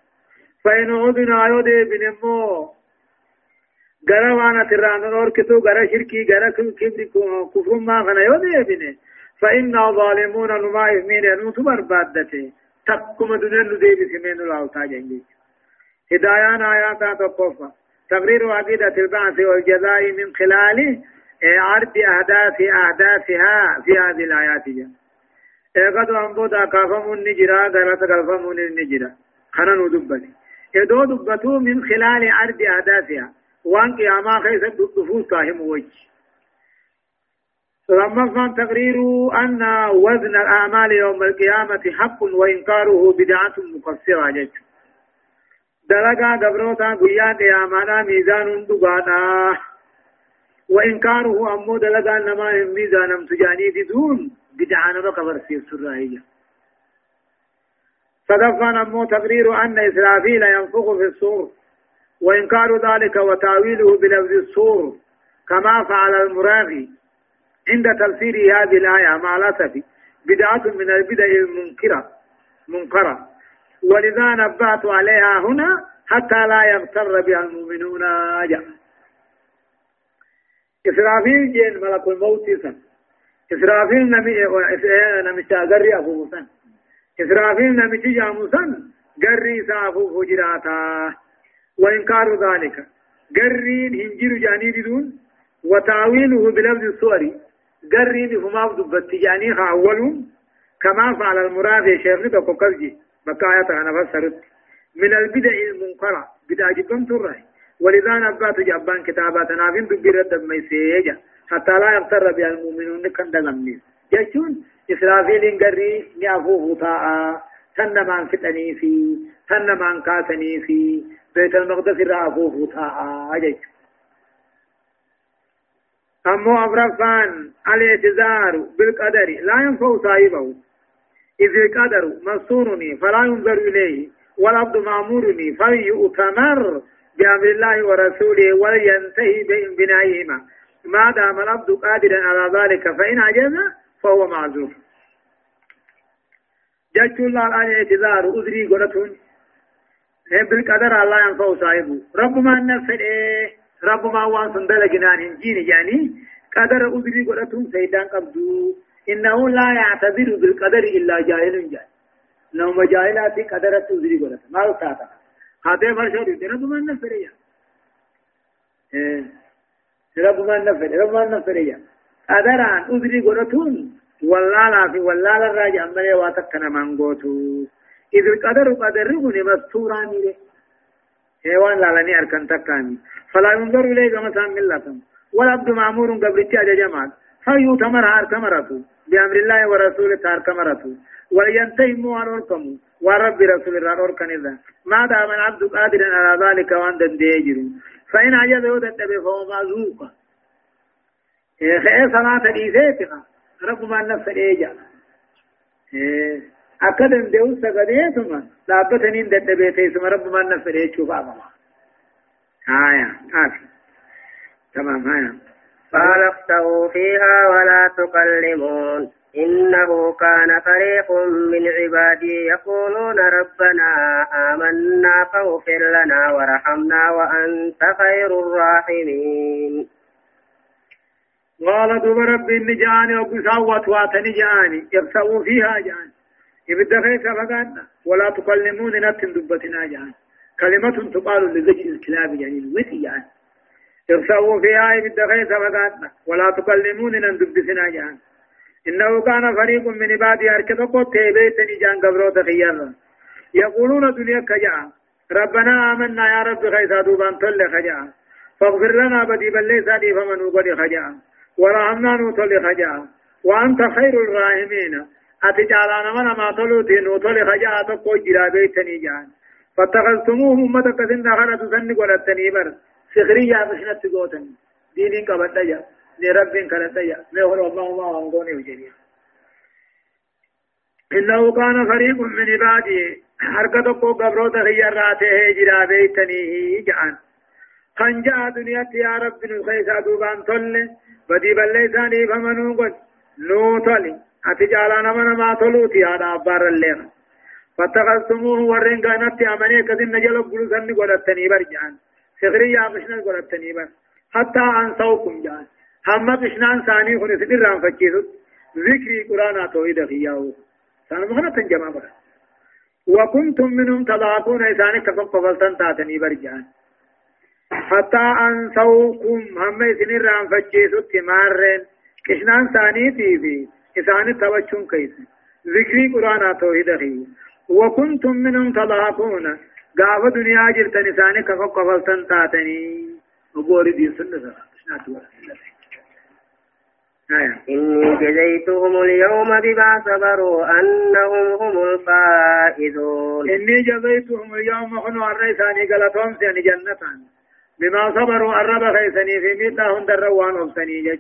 فإن عدنا يودي بنمو غرا وأنا تران اور كتو غرا شركي غرا كبر كفر ما غنا يودي بنه فإن ظالمون نما يمين نوت بربادته تبكم دنيا ندي بسمين الأوتا جنجي هدايان آيات تقوفا تقرير عقيدة البعث والجزاء من خلال عرض أهداف أهدافها في هذه الآيات جنجي اغد امبودا كافمون نجرا غرات كافمون نجرا خنا ندبني ادو دبتو من خلال عرض اهدافها وان قياما خيس دفوس كاهم وجه لما تقرير أن وزن الأعمال يوم القيامة حق وإنكاره بدعة مقصرة جد دلقا قبروتا قيان قيامانا ميزان دقانا وإنكاره أمو دلقا نما ميزان امتجاني دون بدعانا بقبر في السرائية صدفا نمو تقرير أن إسرافيل ينفخ في الصور وإنكار ذلك وتأويله بلفظ الصور كما فعل المراغي. عند تفسير هذه الآية مع الأسف بدعة من البدع المنكرة منكرة. ولذا نبهت عليها هنا حتى لا يغتر بها المؤمنون أجل إسرافيل جين ملك الموت سن. إسرافيل نمي قري أبو مسن إسرافيل نمي جامو سن. قري سافو فجراتا وإنكار ذلك. قري هنجر جاني دون وتعويله بلفظ الصور قري بفما دبت جاني أولهم كما فعل المراد شيخ بكو كرجي بكاية أنا فسرت من البدع المنكرة بدع جبن ترى ولذا نبات جبان كتاباتنا في دبيرة دميسيجا حتى لا يغتر بها المؤمنون كان دغمني جشون؟ إسرافيل قري نعفوه طاعة. تنمان فتني تنمان كاتني بيت المقدس رافوه طاعة جشون أمو أفرفان الاعتذار بالقدر لا ينفع صاحبه إذ القدر مسونني فلا ينظر إليه والعبد مأمورني فليؤتمر بأمر الله ورسوله ولينتهي بنائهما ما دام العبد قادرا على ذلك فإن عجز فهو معذور جدت الله الآن اعتذار أذري قرتون بالقدر الله ينفع صاحبه رب ما إيه رب ما وان سندل جنان هنجيني يعني قدر أذري قرتون سيدان قبدو إنه لا يعتذر بالقدر إلا جاهل جاهل لو ما جاهلاتي قدر أذري قرتون ما رتاتا هذا مرشد رب ما نفسد إيه رب ما نفر رب ما نفر يا أدران أدري قرتون والله لا في والله لا راجع أمري واتكنا مانغوتو إذ القدر قدره مستورا ميري هيوان لالني أركن تكاني فلا ينظر إليه كما سام ملتهم والعبد مأمور قبرتي أجا جماعة فيؤتمر هار كمرته بأمر الله ورسوله هار كمرته ولينتهي موان أركمه ورب رسول الله أركن إذا ما دام العبد قادرا على ذلك وان دندي فإن عجزه تتبع فهو معذوق خير صلاة ديزيتنا رب ما النفس إيجا أكدن ديو سقديتما لابتنين تتبع تيسم رب ما إيجا شوف أمام آية آفي تمام آية. قال اختوا فيها ولا تكلمون إنه كان فريق من عبادي يقولون ربنا آمنا فاغفر لنا وارحمنا وأنت خير الراحمين. قال دوب رب إني جاني وقساوة واتني جاني. يبسوا فيها جاني. يبدأ خيسا فقالنا ولا تكلمون نتن دبتنا جاني كلمة تقال لزجل الكلاب يعني الوثي جاني يبسوا فيها يبدأ خيسا فقالنا ولا تكلمون نندبتنا جاني إنه كان فريق من عبادي أركض قد تيبيتني جان قبرو تخيرا يقولون دنيا كجاء ربنا آمنا يا رب خيسا دوبان تل خجا. فاغفر لنا بدي بلي سادي فمن وقد خجا. ورحمنا نوتل خجا. وأنت خير الراحمين. أتجعلنا من ما تلوتي نوتل خجا تقو جرا بيتني جان فاتخذتموهم أمة كثنا خلت سن قلتني بر سخرية بشنت قوتن دينين قبل لرب كرتيا مهر الله ما أنقوني وجريا إنه كان فريق من عبادي حركة قو قبرو تغير راته جرا بيتني جعان خن جاء دنيا يا رب نخيسا دوبان تل بدي بلساني فمنو قد نو تلي أتجالانا من ما تلوتي هذا أبار الليل فاتخذتموه ورين كانت أمني كذن نجل قلسن قلتني برجعان سغري يا مشنل قلتني بر حتى أنسوكم جان هم بشنان ثاني هن سدر رام فكيسو ذكري قرآن توحيد خياو سان مخنا تنجمع بر وكنتم منهم تضاقون إسانك كفقفلتن تاتني برجعان حتى أنسوكم هم سنر رام فكيسو تمارين كشنان ثاني تيبي إساني توجهون كيس. ذكري قرآن توحيد خياو وكنتم منهم تضاقون قاف دنيا جرتن إساني كفقفلتن تاتني. وبوري دي سنة سنة. إني جزيتهم اليوم بما صبروا أنهم هم الفائزون. إني جزيتهم اليوم خنوا الرئيساني قلتهم سيني جنة بما صبروا الرب خيسني في ميتهم دروان أبسني جج.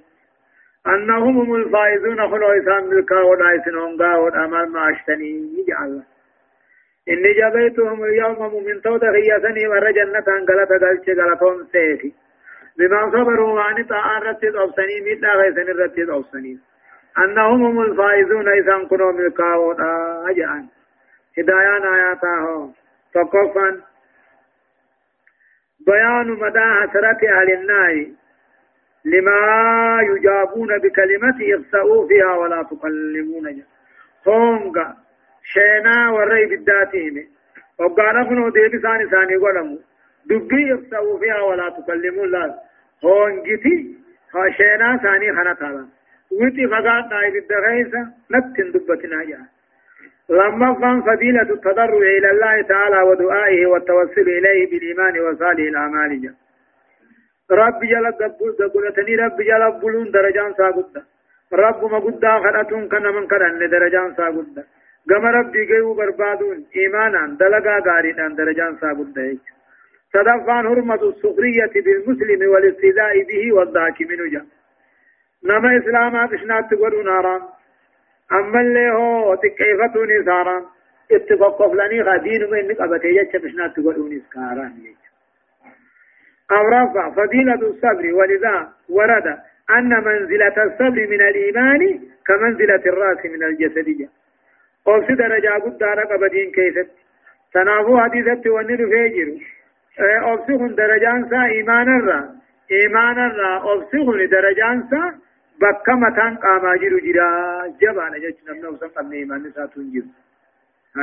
أنهم هم الفائزون خنوا إسان ملكا ودائسنهم قاود أمال ما أشتني. جعل إني جزيتهم اليوم من توتا خيسني ور جنة قلت قلت قلتهم سيفي بما صبروا وعن طاعان رتد أبسني ميتا غيثن رتد أبسني. أنهم هم الفائزون إذا كنوا ملكاون أجعان. هدايان آياته تقفا بيان مدى حسرة أهل النار لما يجابون بكلمة اخسأوا فيها ولا تكلمون هونغا شينا ورأي بالذاتهم وقال كنوا دي بساني ساني قلموا دبي اخسأوا فيها ولا تكلمون لا هونجتي خاشينا ثاني خنا تعالى وتي فقات نائب الدغيسة نتن دبتنا جاء. لما فان فضيلة التضرع إلى الله تعالى ودعائه والتوسل إليه بالإيمان وصالح الأعمال جاء. رب جل دبول دبولتني رب جل بلون درجان ساقود رب قد خلاتون كنا من كرن درجان ساقود قم ربي جيو بربادون إيمانا دلقا غارينا درجان ساقود هيك صدفان حرمة السخرية بالمسلم والاستهزاء به والضحك منه جا نما إسلاما بشنات تقولوا نارا أما اللي هو تكيفتو نسارا اتفقف لني غدين من نقبتي جا بشنات تقولوا نسكارا أو رفع فضيلة الصبر ولذا ورد أن منزلة الصبر من الإيمان كمنزلة الرأس من الجسد أو درجة قد دارك بدين كيست تنافو حديثة ونر فيجر أبسخن درجان سا إيمان الرا. إيمان الرا أبسخن درجان سا بكا متان قاما جرو جرا. جبانا جيش نمنا وسن قبل إيمان ساتون جرو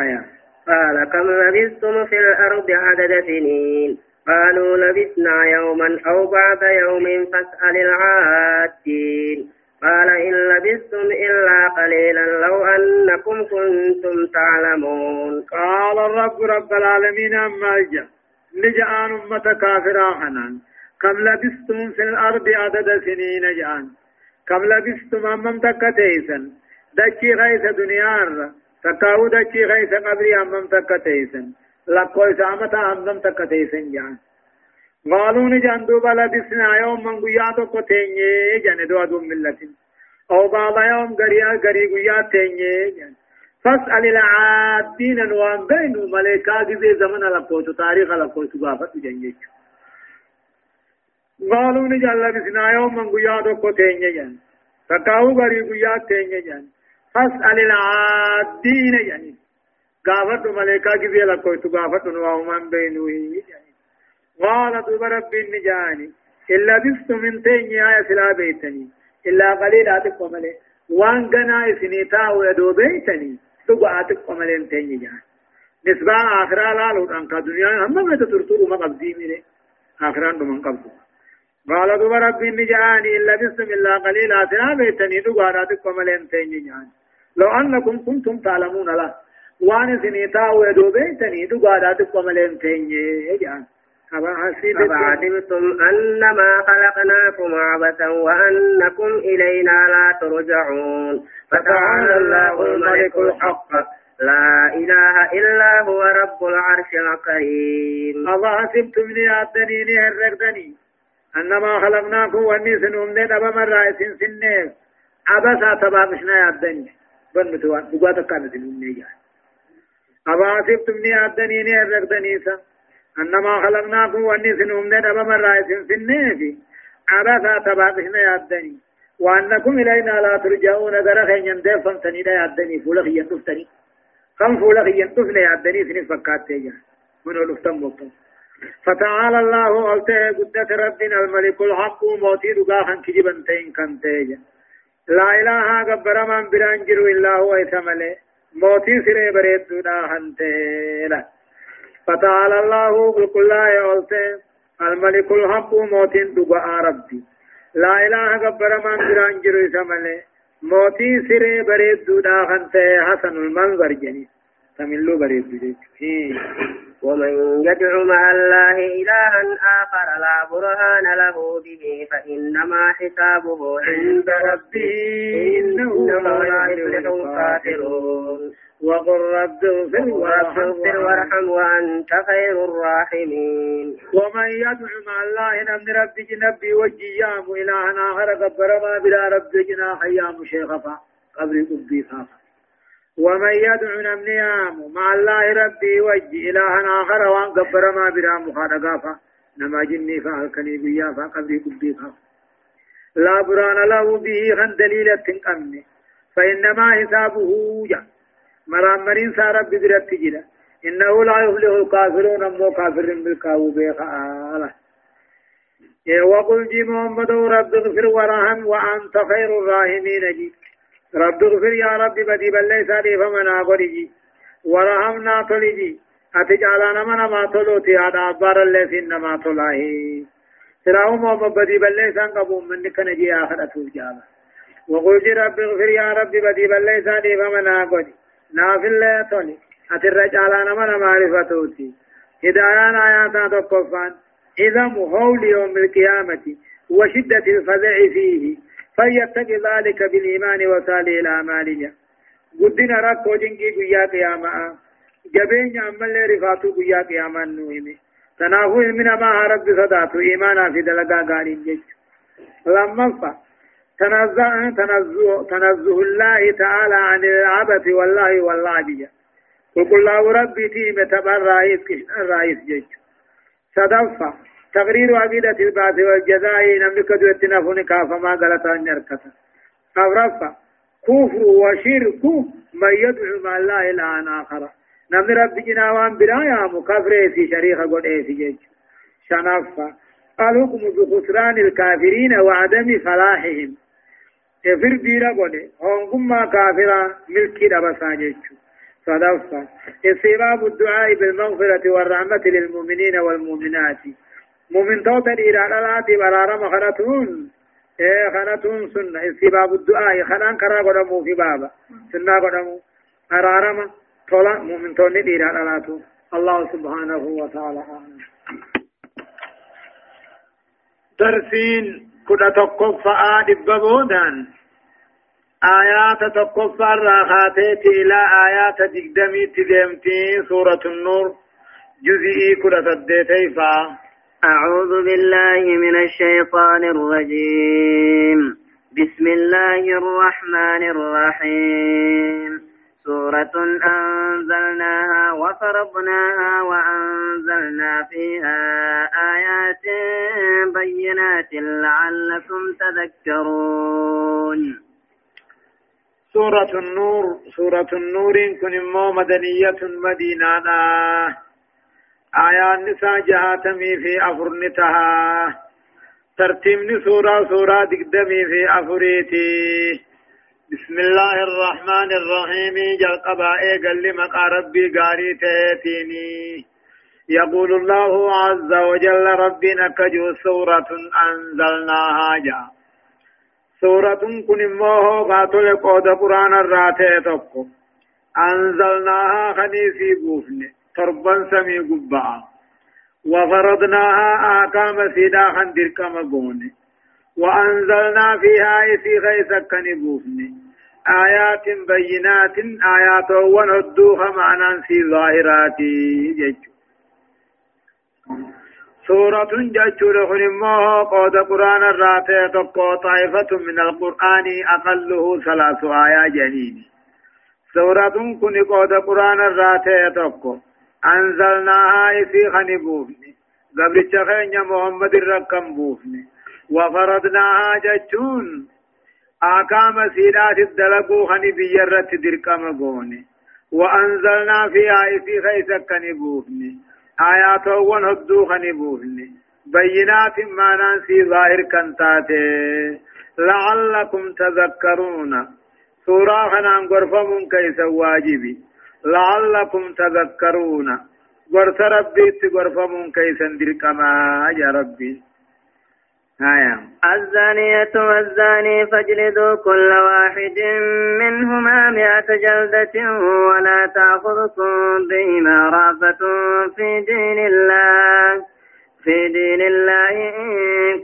آية. قال كم لبثتم في الأرض عدد سنين؟ قالوا لبثنا يوما أو بعد يوم فاسأل العادين. قال إن لبثتم إلا قليلا لو أنكم كنتم تعلمون. قال الرب رب العالمين أما جاء نجعان أمة كافرة حنان كم لبستم في الأرض عدد سنين جعان كم لبستم أمم تكتيسا دچي غيث دنيا تكاو دچي غيث قبري أمم تكتيسا لقو إسامة أمم تكتيسا جعان قالوا نجان دوبا لبسنا يوم من قياتو قتيني جان دو أدوم ملة أو بعض يوم قريا قري قيات تيني جان فاسأل العادين وان بينو ملائكة جزي زمن لقوتو تاريخ لقوتو بافت جنجيك قالوا نجال لبسنا يوم من قيادو قتين جن۔ تقاو غري قياد تين جن۔ فاسأل العادين يعني غافت ملائكة جزي لقوتو بافت وان بينو قال دوب رب النجاني إلا بست من تين يا سلا بيتني إلا قليل أتقوم ملي وان قنا إسنيتا ويدو بيتني تقعاتك قملين تيني جان نسبة آخرة لا لو أنك دنيا هم ما تترتور ما قبضي ميري آخران من قبض قال دوبا ربي نجاني إلا بسم الله قليلا سنا بيتني تقعاتك قملين تيني جان لو أنكم كنتم تعلمون لا وان سنيتا ودوبيتني دغادا تقملين تنيه جان أفحسبتم أنما خلقناكم عبثا وأنكم إلينا لا ترجعون فتعالى الله الملك الحق لا إله إلا هو رب العرش الكريم أفحسبتم ليعدني هرقدني أنما خلقناكم وأني سنوم دبا مرة سن سنين عبثا تبابشنا يعدني بن متوان بقاتك كانت سنوم ليعدني هرقدني سنوم أنما خلقناكم وأني سنهم دين أبا مرة سنين في. عبثا تباقشنا يأدني. وأنكم إلينا لا ترجعون غير خين يندف فمتني لا يأدني. فولخ يندفتني. كم فولخ يندفنا يأدني سنين فكات تيجا. من ولفتم وقتم فتعالى الله قلته قدة ربنا الملك الحق موتي دقاخا كجبا تين كان تيجا. لا إله قبر من برانجر إلا هو إثمله موتي سري بريد دقاخا تيلا فتعالى الله بالكل يولته الملك الحق موتين دقاء ربي لا إله قبر من جران جرو سمله موتي سري بريد دودا خنته حسن المنظر جني تملو بريد جيك ومن يدعو مع الله إلها آخر لا برهان له به فإنما حسابه عند ربه إنه لا يفلح الكافرون. وقل رب اغفر وارحم وأنت خير الراحمين. ومن يدعو مع الله نمن رب جنبي وجيام إلهنا آخر قبر ما بلا رب جنا حيام شيخفا قبر قبي خافا ومن يدعو نمن يام مع الله ربي وجي إلهنا آخر وان قبر ما بلا مخارقافا نما جني فألكني بيا فقبر قبي خافا لا بران له به خن دليلة تنقمني فإنما حسابه جاء مرامرين سارة بدرت جدا إنه لا يفلح الكافرون أمو كافر بالكاو بيخا. وقل جي محمد رب اغفر ورحم وأنت خير الراحمين جي. رب اغفر يا رب بدي بل ليس لي فمن أقول جي ورحمنا تلي جي أتجعلنا من ما تلوتي هذا أبار الذين ما تلاه سراهم محمد بدي بل ليس أنقبوا من كنجي آخرة جالا وقل جي رب اغفر يا رب بدي بل ليس لي فمن أقول جي نافل لا تولي أترج على نمنا معرفتوتي هدايان آيات تقفان إذا مهول يوم القيامة وشدة الفزع فيه. فيتق ذلك بالإيمان وصالح الأعمال قدنا ركو جنكي قيا قياما جبين عمل رفاتو قيا قياما نوهمي تنافو من ما رب صداتو إيمانا في دلقا قالين جيش لما فا تنزه تنزه تنزه الله تعالى عن العبث والله واللعب وقل الله ربي تيم تبع الرئيس كشن الرئيس جيج صدفة تقرير عقيدة البعث والجزاء نملك دوت نفون كافة ما غلطا نركتا أغرفة كفر وشرك من يدعو مع الله إلى آخر. نمن رب جناوان برايا مكفر في شريخ قد إيه في شنفة الحكم بخسران الكافرين وعدم فلاحهم. كفر دينا قولي هونكم ما كافرا ملكي دبسا جيشو صدفة استباب الدعاء بالمغفرة والرحمة للمؤمنين والمؤمنات. مؤمن توتا إلى الآلات برارم خنتون إيه خنتون سنة. استباب الدعاء خنان كرا قدمو في بابا سنة قدمو. أرارم طولا مؤمن توني إلى الآلات الله سبحانه وتعالى. درسين كنا تقف آدب بودان آيات تقف الراخاتي إلى آيات دقدمي تدمتي سورة النور. جزئي كنا تديتي أعوذ بالله من الشيطان الرجيم. بسم الله الرحمن الرحيم. سورة أنزلناها وفرضناها وأنزلنا فيها آيات بينات لعلكم تذكرون. سورة النور سورة النور كن مدنية مدينة. آيات نساء جهاتمي في أفرنتها ترتيب سورة سورة دقدمي في أفريتي بسم الله الرحمن الرحيم جل قبائي قال لما ربي قاري تيتيني يقول الله عز وجل ربنا كجو سورة أنزلناها جا۔ سورة كن موه قاتل قود قرآن الراتي تقو أنزلناها خنيسي بوفن تربا سمي قبعا وفرضناها آكام سيدا خندر كما قون وأنزلنا فيها إسي غيث كنبوفن آيات بينات آيات ونهدوها معنى في ظاهرات جج. سورة ججور خنمه قود قرآن الراتة تقو طائفة من القرآن أقله ثلاث آيات جنين. سورة كن قود قرآن الراتة تقو. أنزلناها إسي خنبوفني قبل خينيا محمد الرقم بوفني. وفرضناها ججون آكام سيدات الدلقو خني بيرت درقم قوني وأنزلنا فيها إسي خيسا كنبوفني آيات ون هدو خنبوفني بينات ما ننسي ظاهر كنتاتي لعلكم تذكرون. سورة خنان غرفم كيس واجبي. لعلكم تذكرون. غرس ربي تغرفم كيس درقما يا ربي. آية. الزانية والزاني فاجلدوا كل واحد منهما مئة جلدة ولا تأخذكم بهما رأفة في دين الله. في دين الله إن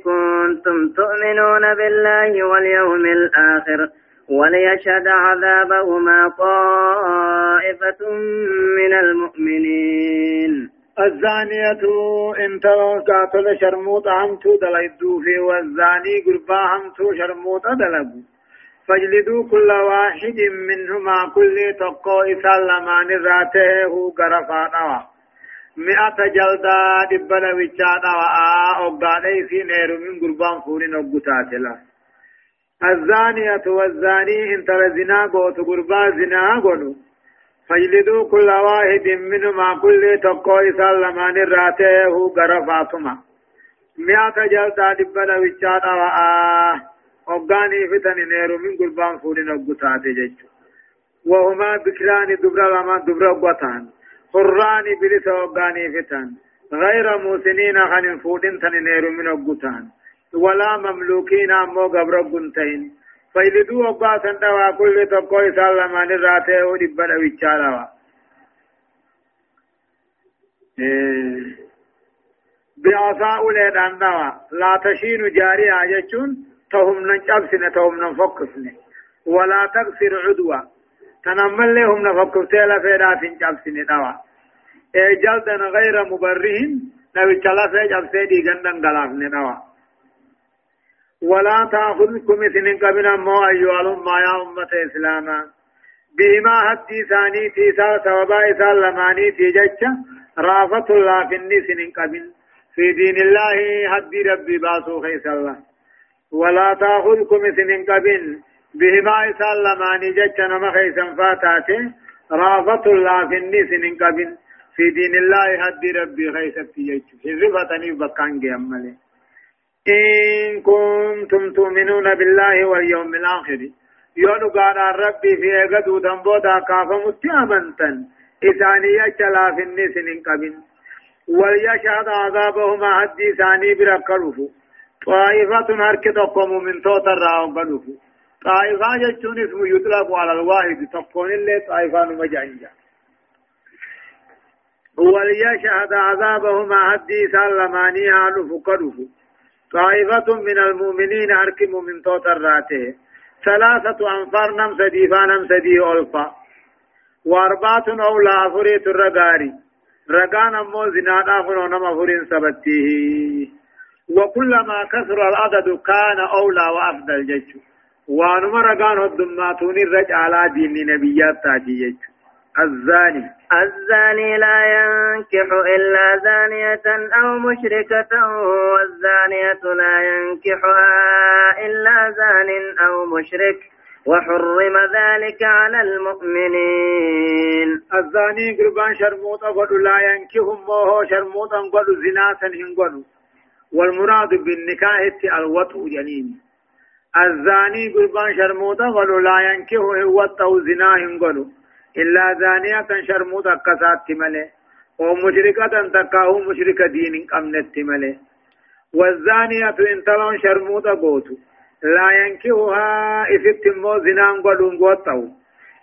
كنتم تؤمنون بالله واليوم الآخر. وليشهد عذابهما طائفة من المؤمنين. الزانية انت قاتل شرموط همتو دلدو في والزاني قربا همتو شرموط دلقو فاجلدوا كل واحد منهما كل تقو إسلمان ذاته هو قرفا نوا مئة جلدة دبنا وچانا وآ أقالي في نير من قربان فورين أقتاتلا الزانية والزاني انت لزنا قوت قربا زنا قلو فجلدوا كل واحد منهما كل تقو إسال لمان راته غرفاتما مئة جلتا دبنا وچانا وآه وقاني فتن نيرو من قربان فورين وقتات جج وهما بكران دبرا لما دبرا قطان حران بلس وقاني فتن. غير موسنين خن فودين تن نيرو من وقتان ولا مملوكين أمو قبر قنتين فيلدو أبا سندوا كل تقوي سالمان الراتي ودبنا ويتشالوا بعصا أولاد أنوا لا تشين جاري عجتون تهم ننجبسن تهم ننفقسن ولا تكسر عدوى تنمل لهم نفقسن لا فيدا فينجبسن دوا جلدا غير مبرهن نبي چلا في جبسي دي گندن غلافن دوا ولا تأخذكم إثن قبل ما أيها الأمة يا أمة إسلاما بما حدي ثاني تيسا سوابا إسا لماني تيجتش رافة الله في النسن قبل. في دين الله حدي ربي باسو خيس الله. ولا تأخذكم إثن قبل بهما إسا لماني جتش نما خيسا فاتاته رافة الله في النسن قبل. في دين الله حدي ربي خيس تيجتش في رفتني بكان جمالي. إن كنتم تؤمنون بالله واليوم الآخر. يونو قال ربي في أغدو دنبودا كافا مستعمنتا إسانية چلا في الناس قبل. وليشهد عذابهما حدي ثاني بركروف. طائفة هرك تقوم من توتر راو قلوف طائفة جتون اسم يطلق على الواحد. تقون اللي طائفة مجعنجا وليشهد عذابهما حدي سلماني هالف قلوف طائفة من المؤمنين أركم من توت الراته ثلاثة أنفار نم سدي فانم سدي ألفا. وأربعة أولى أفريت الرقاري رقان أمو زناد أفر نم أفرين سبتيه وكلما كثر العدد كان أولى وأفضل جج وانما رقان الدماتون الرجع على دين نبيات تاجي جج الزاني. الزاني لا ينكح إلا زانية أو مشركة والزانية لا ينكحها إلا زان أو مشرك وحرم ذلك على المؤمنين. الزاني قربان شرموطا قد لا ينكحهم وهو شرموطا قد زناسا هنقلوا والمراد بالنكاح الوطء جنين. الزاني قربان شرموطا قد لا ينكح هو زنا هنقلوا إلا زانية شرموت أكسات ملي ومشركة تكاهو مشرك دين قمنت ملي. والزانية انتلون شرموت قوتو لا ينكهها إفت مو زنان قدون قوتو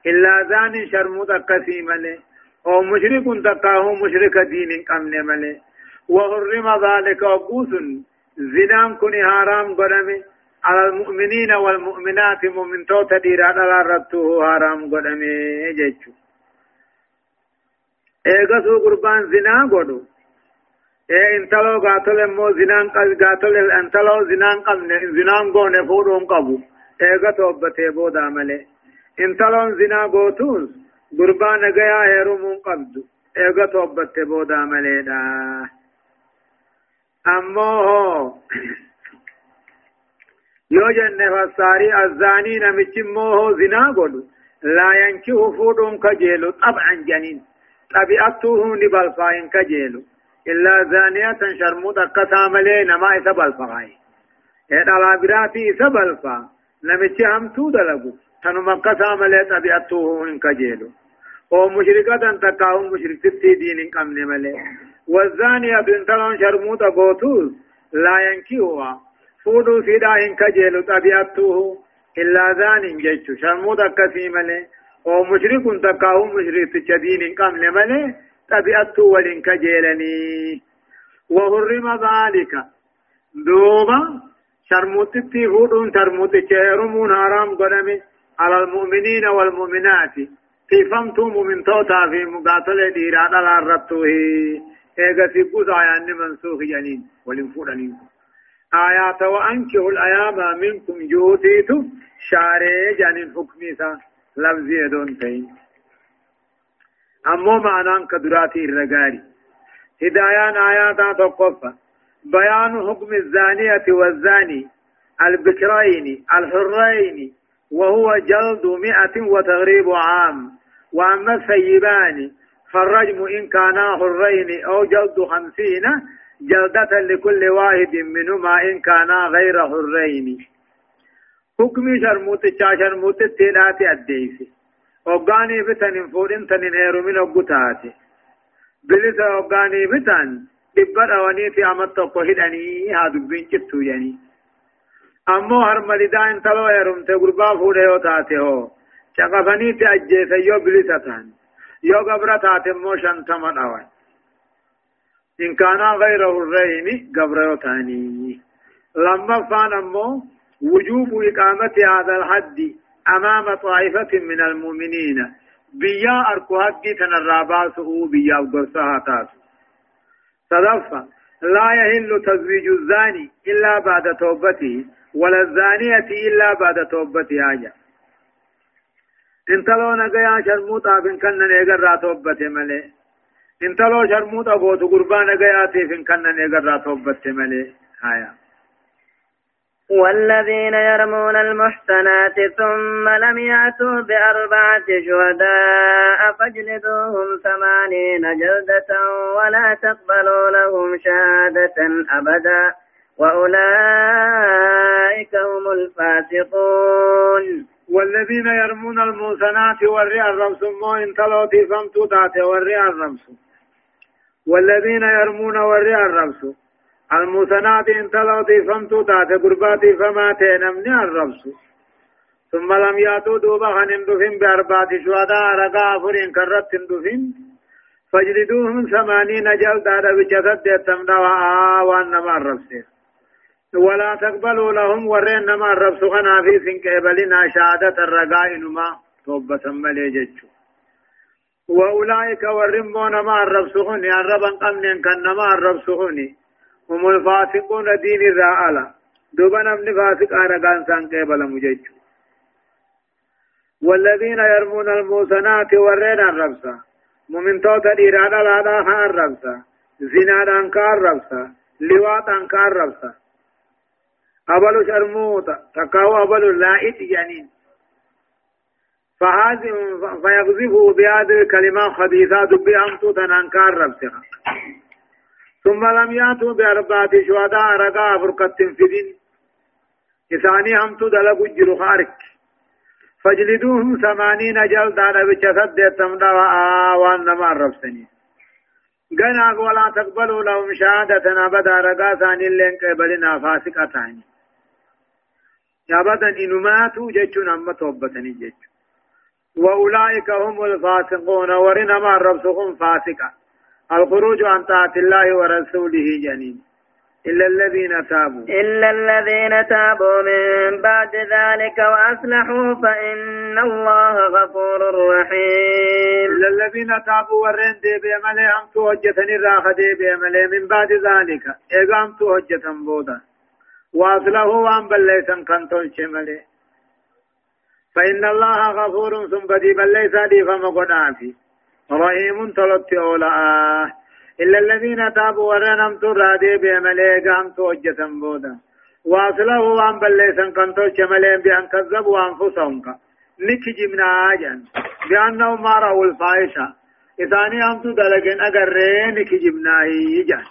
إلا زان شرموت أكسي ملي أو مشرك تقاه مشرك دين قمن ملي. وحرم ذلك أبوس زنان كن حرام قدمي على المؤمنين والمؤمنات مؤمن توتا ديرا على رتوه حرام قدمي جيتشو eegasuu gurbaan zinaa godhu ee intaloo gaatole immoo zinaan gaatole intaloo zinaan qabne zinaan goone fuudhuun qabu eega toobbatee boodaa malee intaloon zinaa gootuus gurbaa nagayaa heerumuun qabdu eega toobbatte boodaa maleedha ammoo yoo jenne fassaarii azzaanii namichi immoo zinaa godhu laa yankihu fuudhuun kajeelu xabcan janiin. طبيعته نبالفاين كجيلو إلا زانية شرموت أكسا ملي نما إسا بالفاين إذا لا براتي إسا بالفا نمشي هم تو دلقو تنم أكسا ملي طبيعته إن كجيلو أو تكاهم مشرك تي دين قمن ملي والزانية بنتلون شرموت قوتوز لا ينكيوا فودو سيدا إن كجيلو طبيعته إلا زان جيتشو شرموت أكسي ملي أو مشرك تكاو مشرك تشدين قام لمنه طبيعته ولن كجيلني وحرم ذلك دوبا شرموتتي هودون شرموت شيرمون حرام قدمي على المؤمنين والمؤمنات في فمتم من توتا في مقاتل ديرا على الرتوه ايغا في آيان منسوخ جنين ولن فورنين آيات وأنكه الأيام منكم جوتيتم شاري جنين حكمي لفظي دون تين. أمو معنى كدراتي الرقاري. هدايان آيات تقفى بيان حكم الزانية والزاني. البكرين الحرين. وهو جلد مئة وتغريب عام. وأما الثيبان فالرجم إن كانا حرين أو جلد خمسين جلدة لكل واحد منهما إن كانا غير حرين. حكمي شرموت شرموت تيلاتي اديسي وقاني بتن فورين تن نيرو من وقتاتي بلس وقاني بتن دبر اواني في عمد تقوهدني هادو بين چتو يعني امو هر ملدا انتلو يرم ته غربا فوده هو تاته هو چقفني ته اجيس يو يو قبرة تاته موشن تمن اوان. إن كان غيره الرين قبره تاني لما فان أمو وجوب إقامة هذا الحد أمام طائفة من المؤمنين. بيا أركو حدي تنراباسه بيا وقرصها تاسو صدفة لا يهل تزويج الزاني إلا بعد توبته ولا الزانية إلا بعد توبته آجا انتلو نقيا شرموطا بن كنن اگر توبته ملي انتلو شرموطا قوتو قربان نقيا تيفن كنن اگر توبته ملي آيا والذين يرمون المحسنات ثم لم يأتوا بأربعة شهداء فاجلدوهم ثمانين جلدة ولا تقبلوا لهم شهادة أبدا وأولئك هم الفاسقون. والذين يرمون المحسنات والرئى الرمس مو إن تلوتي فمتو تاتي والرئى الرمس. والذين يرمون والرئى الرمس. المثنات إن تلو فمتو تات قرباتي فما تنمني الربس ثم لم ياتوا دوبا خنن دفن بأربعة شهداء رقا فرين كرت دفن. فاجلدوهم ثمانين جلدا بجسد تمدوا وانما الربس ولا تقبلوا لهم ورين نما الربس خنا في سنكبلنا شهادة الرقاء نما توبة ملي وأولئك ورمون ما الربس خني الربا قمن كان نما الربس خني هم الفاسقون دين الرعالة دوبا نمني فاسق آنا كان سان قبل مجيج والذين يرمون الموسنات ورين الربسة ممن توتا إرادة لادا خان الربسة زنا أنكار ربسة لوات أنكار ربسة أبلو شرموتا تكاو أبلو لائت جنين فهذه فيغذفه بهذه الكلمات خبيثة دبي أمتو تنانكار ربسة ثم لم يأتوا بأربعة شهداء رقا فرقة فدين. إثاني هم تدلق جلو خارك فاجلدوهم ثمانين جلدا بجسد تمدا وآوان نما رفسني غنا ولا تقبلوا لهم شهادة أبدا رقا ثاني لين قبلنا فاسقة ثاني أبدا إنماتوا جيشون أما توبتني جيشون وأولئك هم الفاسقون ورنما الرب فاسقا الخروج عن طاعة الله ورسوله جنين. إلا الذين تابوا. إلا الذين تابوا من بعد ذلك وأصلحوا فإن الله غفور رحيم. إلا الذين تابوا ورين دي بيمالي أم توجتني راخ دي بيمالي من بعد ذلك. إذا أم توجتن بودا. وأصلحوا وأم بليسن كنتون شمالي فإن الله غفور ثم بدي بليس دي فما قد رحيم تلت أولا. إلا الذين تابوا ورنم ترادي بملي قام توجة بودا. واصله وان بلسن كنتو شملين بأن كذبوا أنفسهم. نكجمنا آجان بأنهم ما رأوا الفائشة إثاني أمتو دلقين أقرين نكجمنا إيجان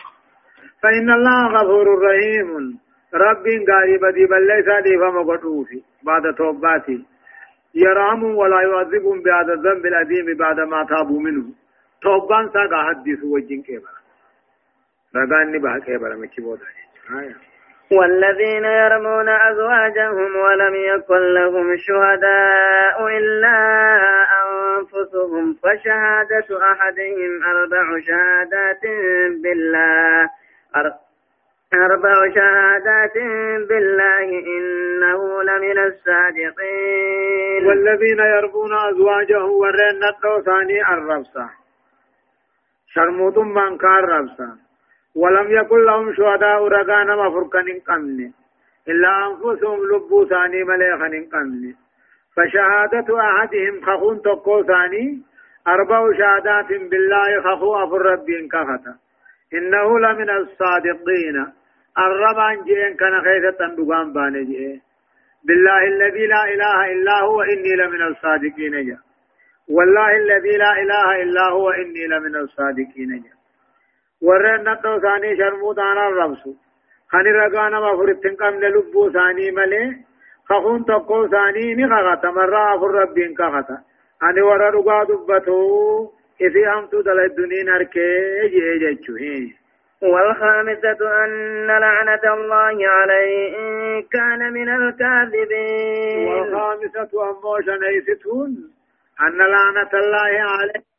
فإن الله غفور رحيم. رب قارب دي بلسا دي فمقدوفي بعد توباتي. يرام ولا يعذبهم بهذا الذنب الأديم بعد ما تابوا منه. توبان ساقا حديث وجين كيبرا. رقان نبه كيبرا مكي بودا. والذين يرمون أزواجهم ولم يكن لهم شهداء إلا أنفسهم فشهادة أحدهم أربع شهادات بالله. أربع شهادات بالله إنه لمن الصادقين. والذين يرمون أزواجهم ورين نقو ثاني الربصة شرموت من كان ربسا ولم يكن لهم شهداء رقانا مفرقا قمن. إلا أنفسهم لبو ثاني مليخا قمن. فشهادة أحدهم خخون تقو ثاني. أربع شهادات بالله خخو أفر ربين كفتا. إنه لمن الصادقين. الربان جين كان خيثة تندقان بانجي بالله الذي لا إله إلا هو إني لمن الصادقين جاء والله الذي لا إله إلا هو إني لمن الصادقين ورن نتو ثاني شرموت أنا الرمس خاني رقانا مفرتن قمن لبو ثاني ملي. خخون تقو ثاني نخغت مرة أفر ربين كغت أني ورى رقا دبتو إذي أمتو دل الدنين أركي والخامسة أن لعنة الله عليه إن كان من الكاذبين. والخامسة أموشا نيستون أن لعنة الله عليه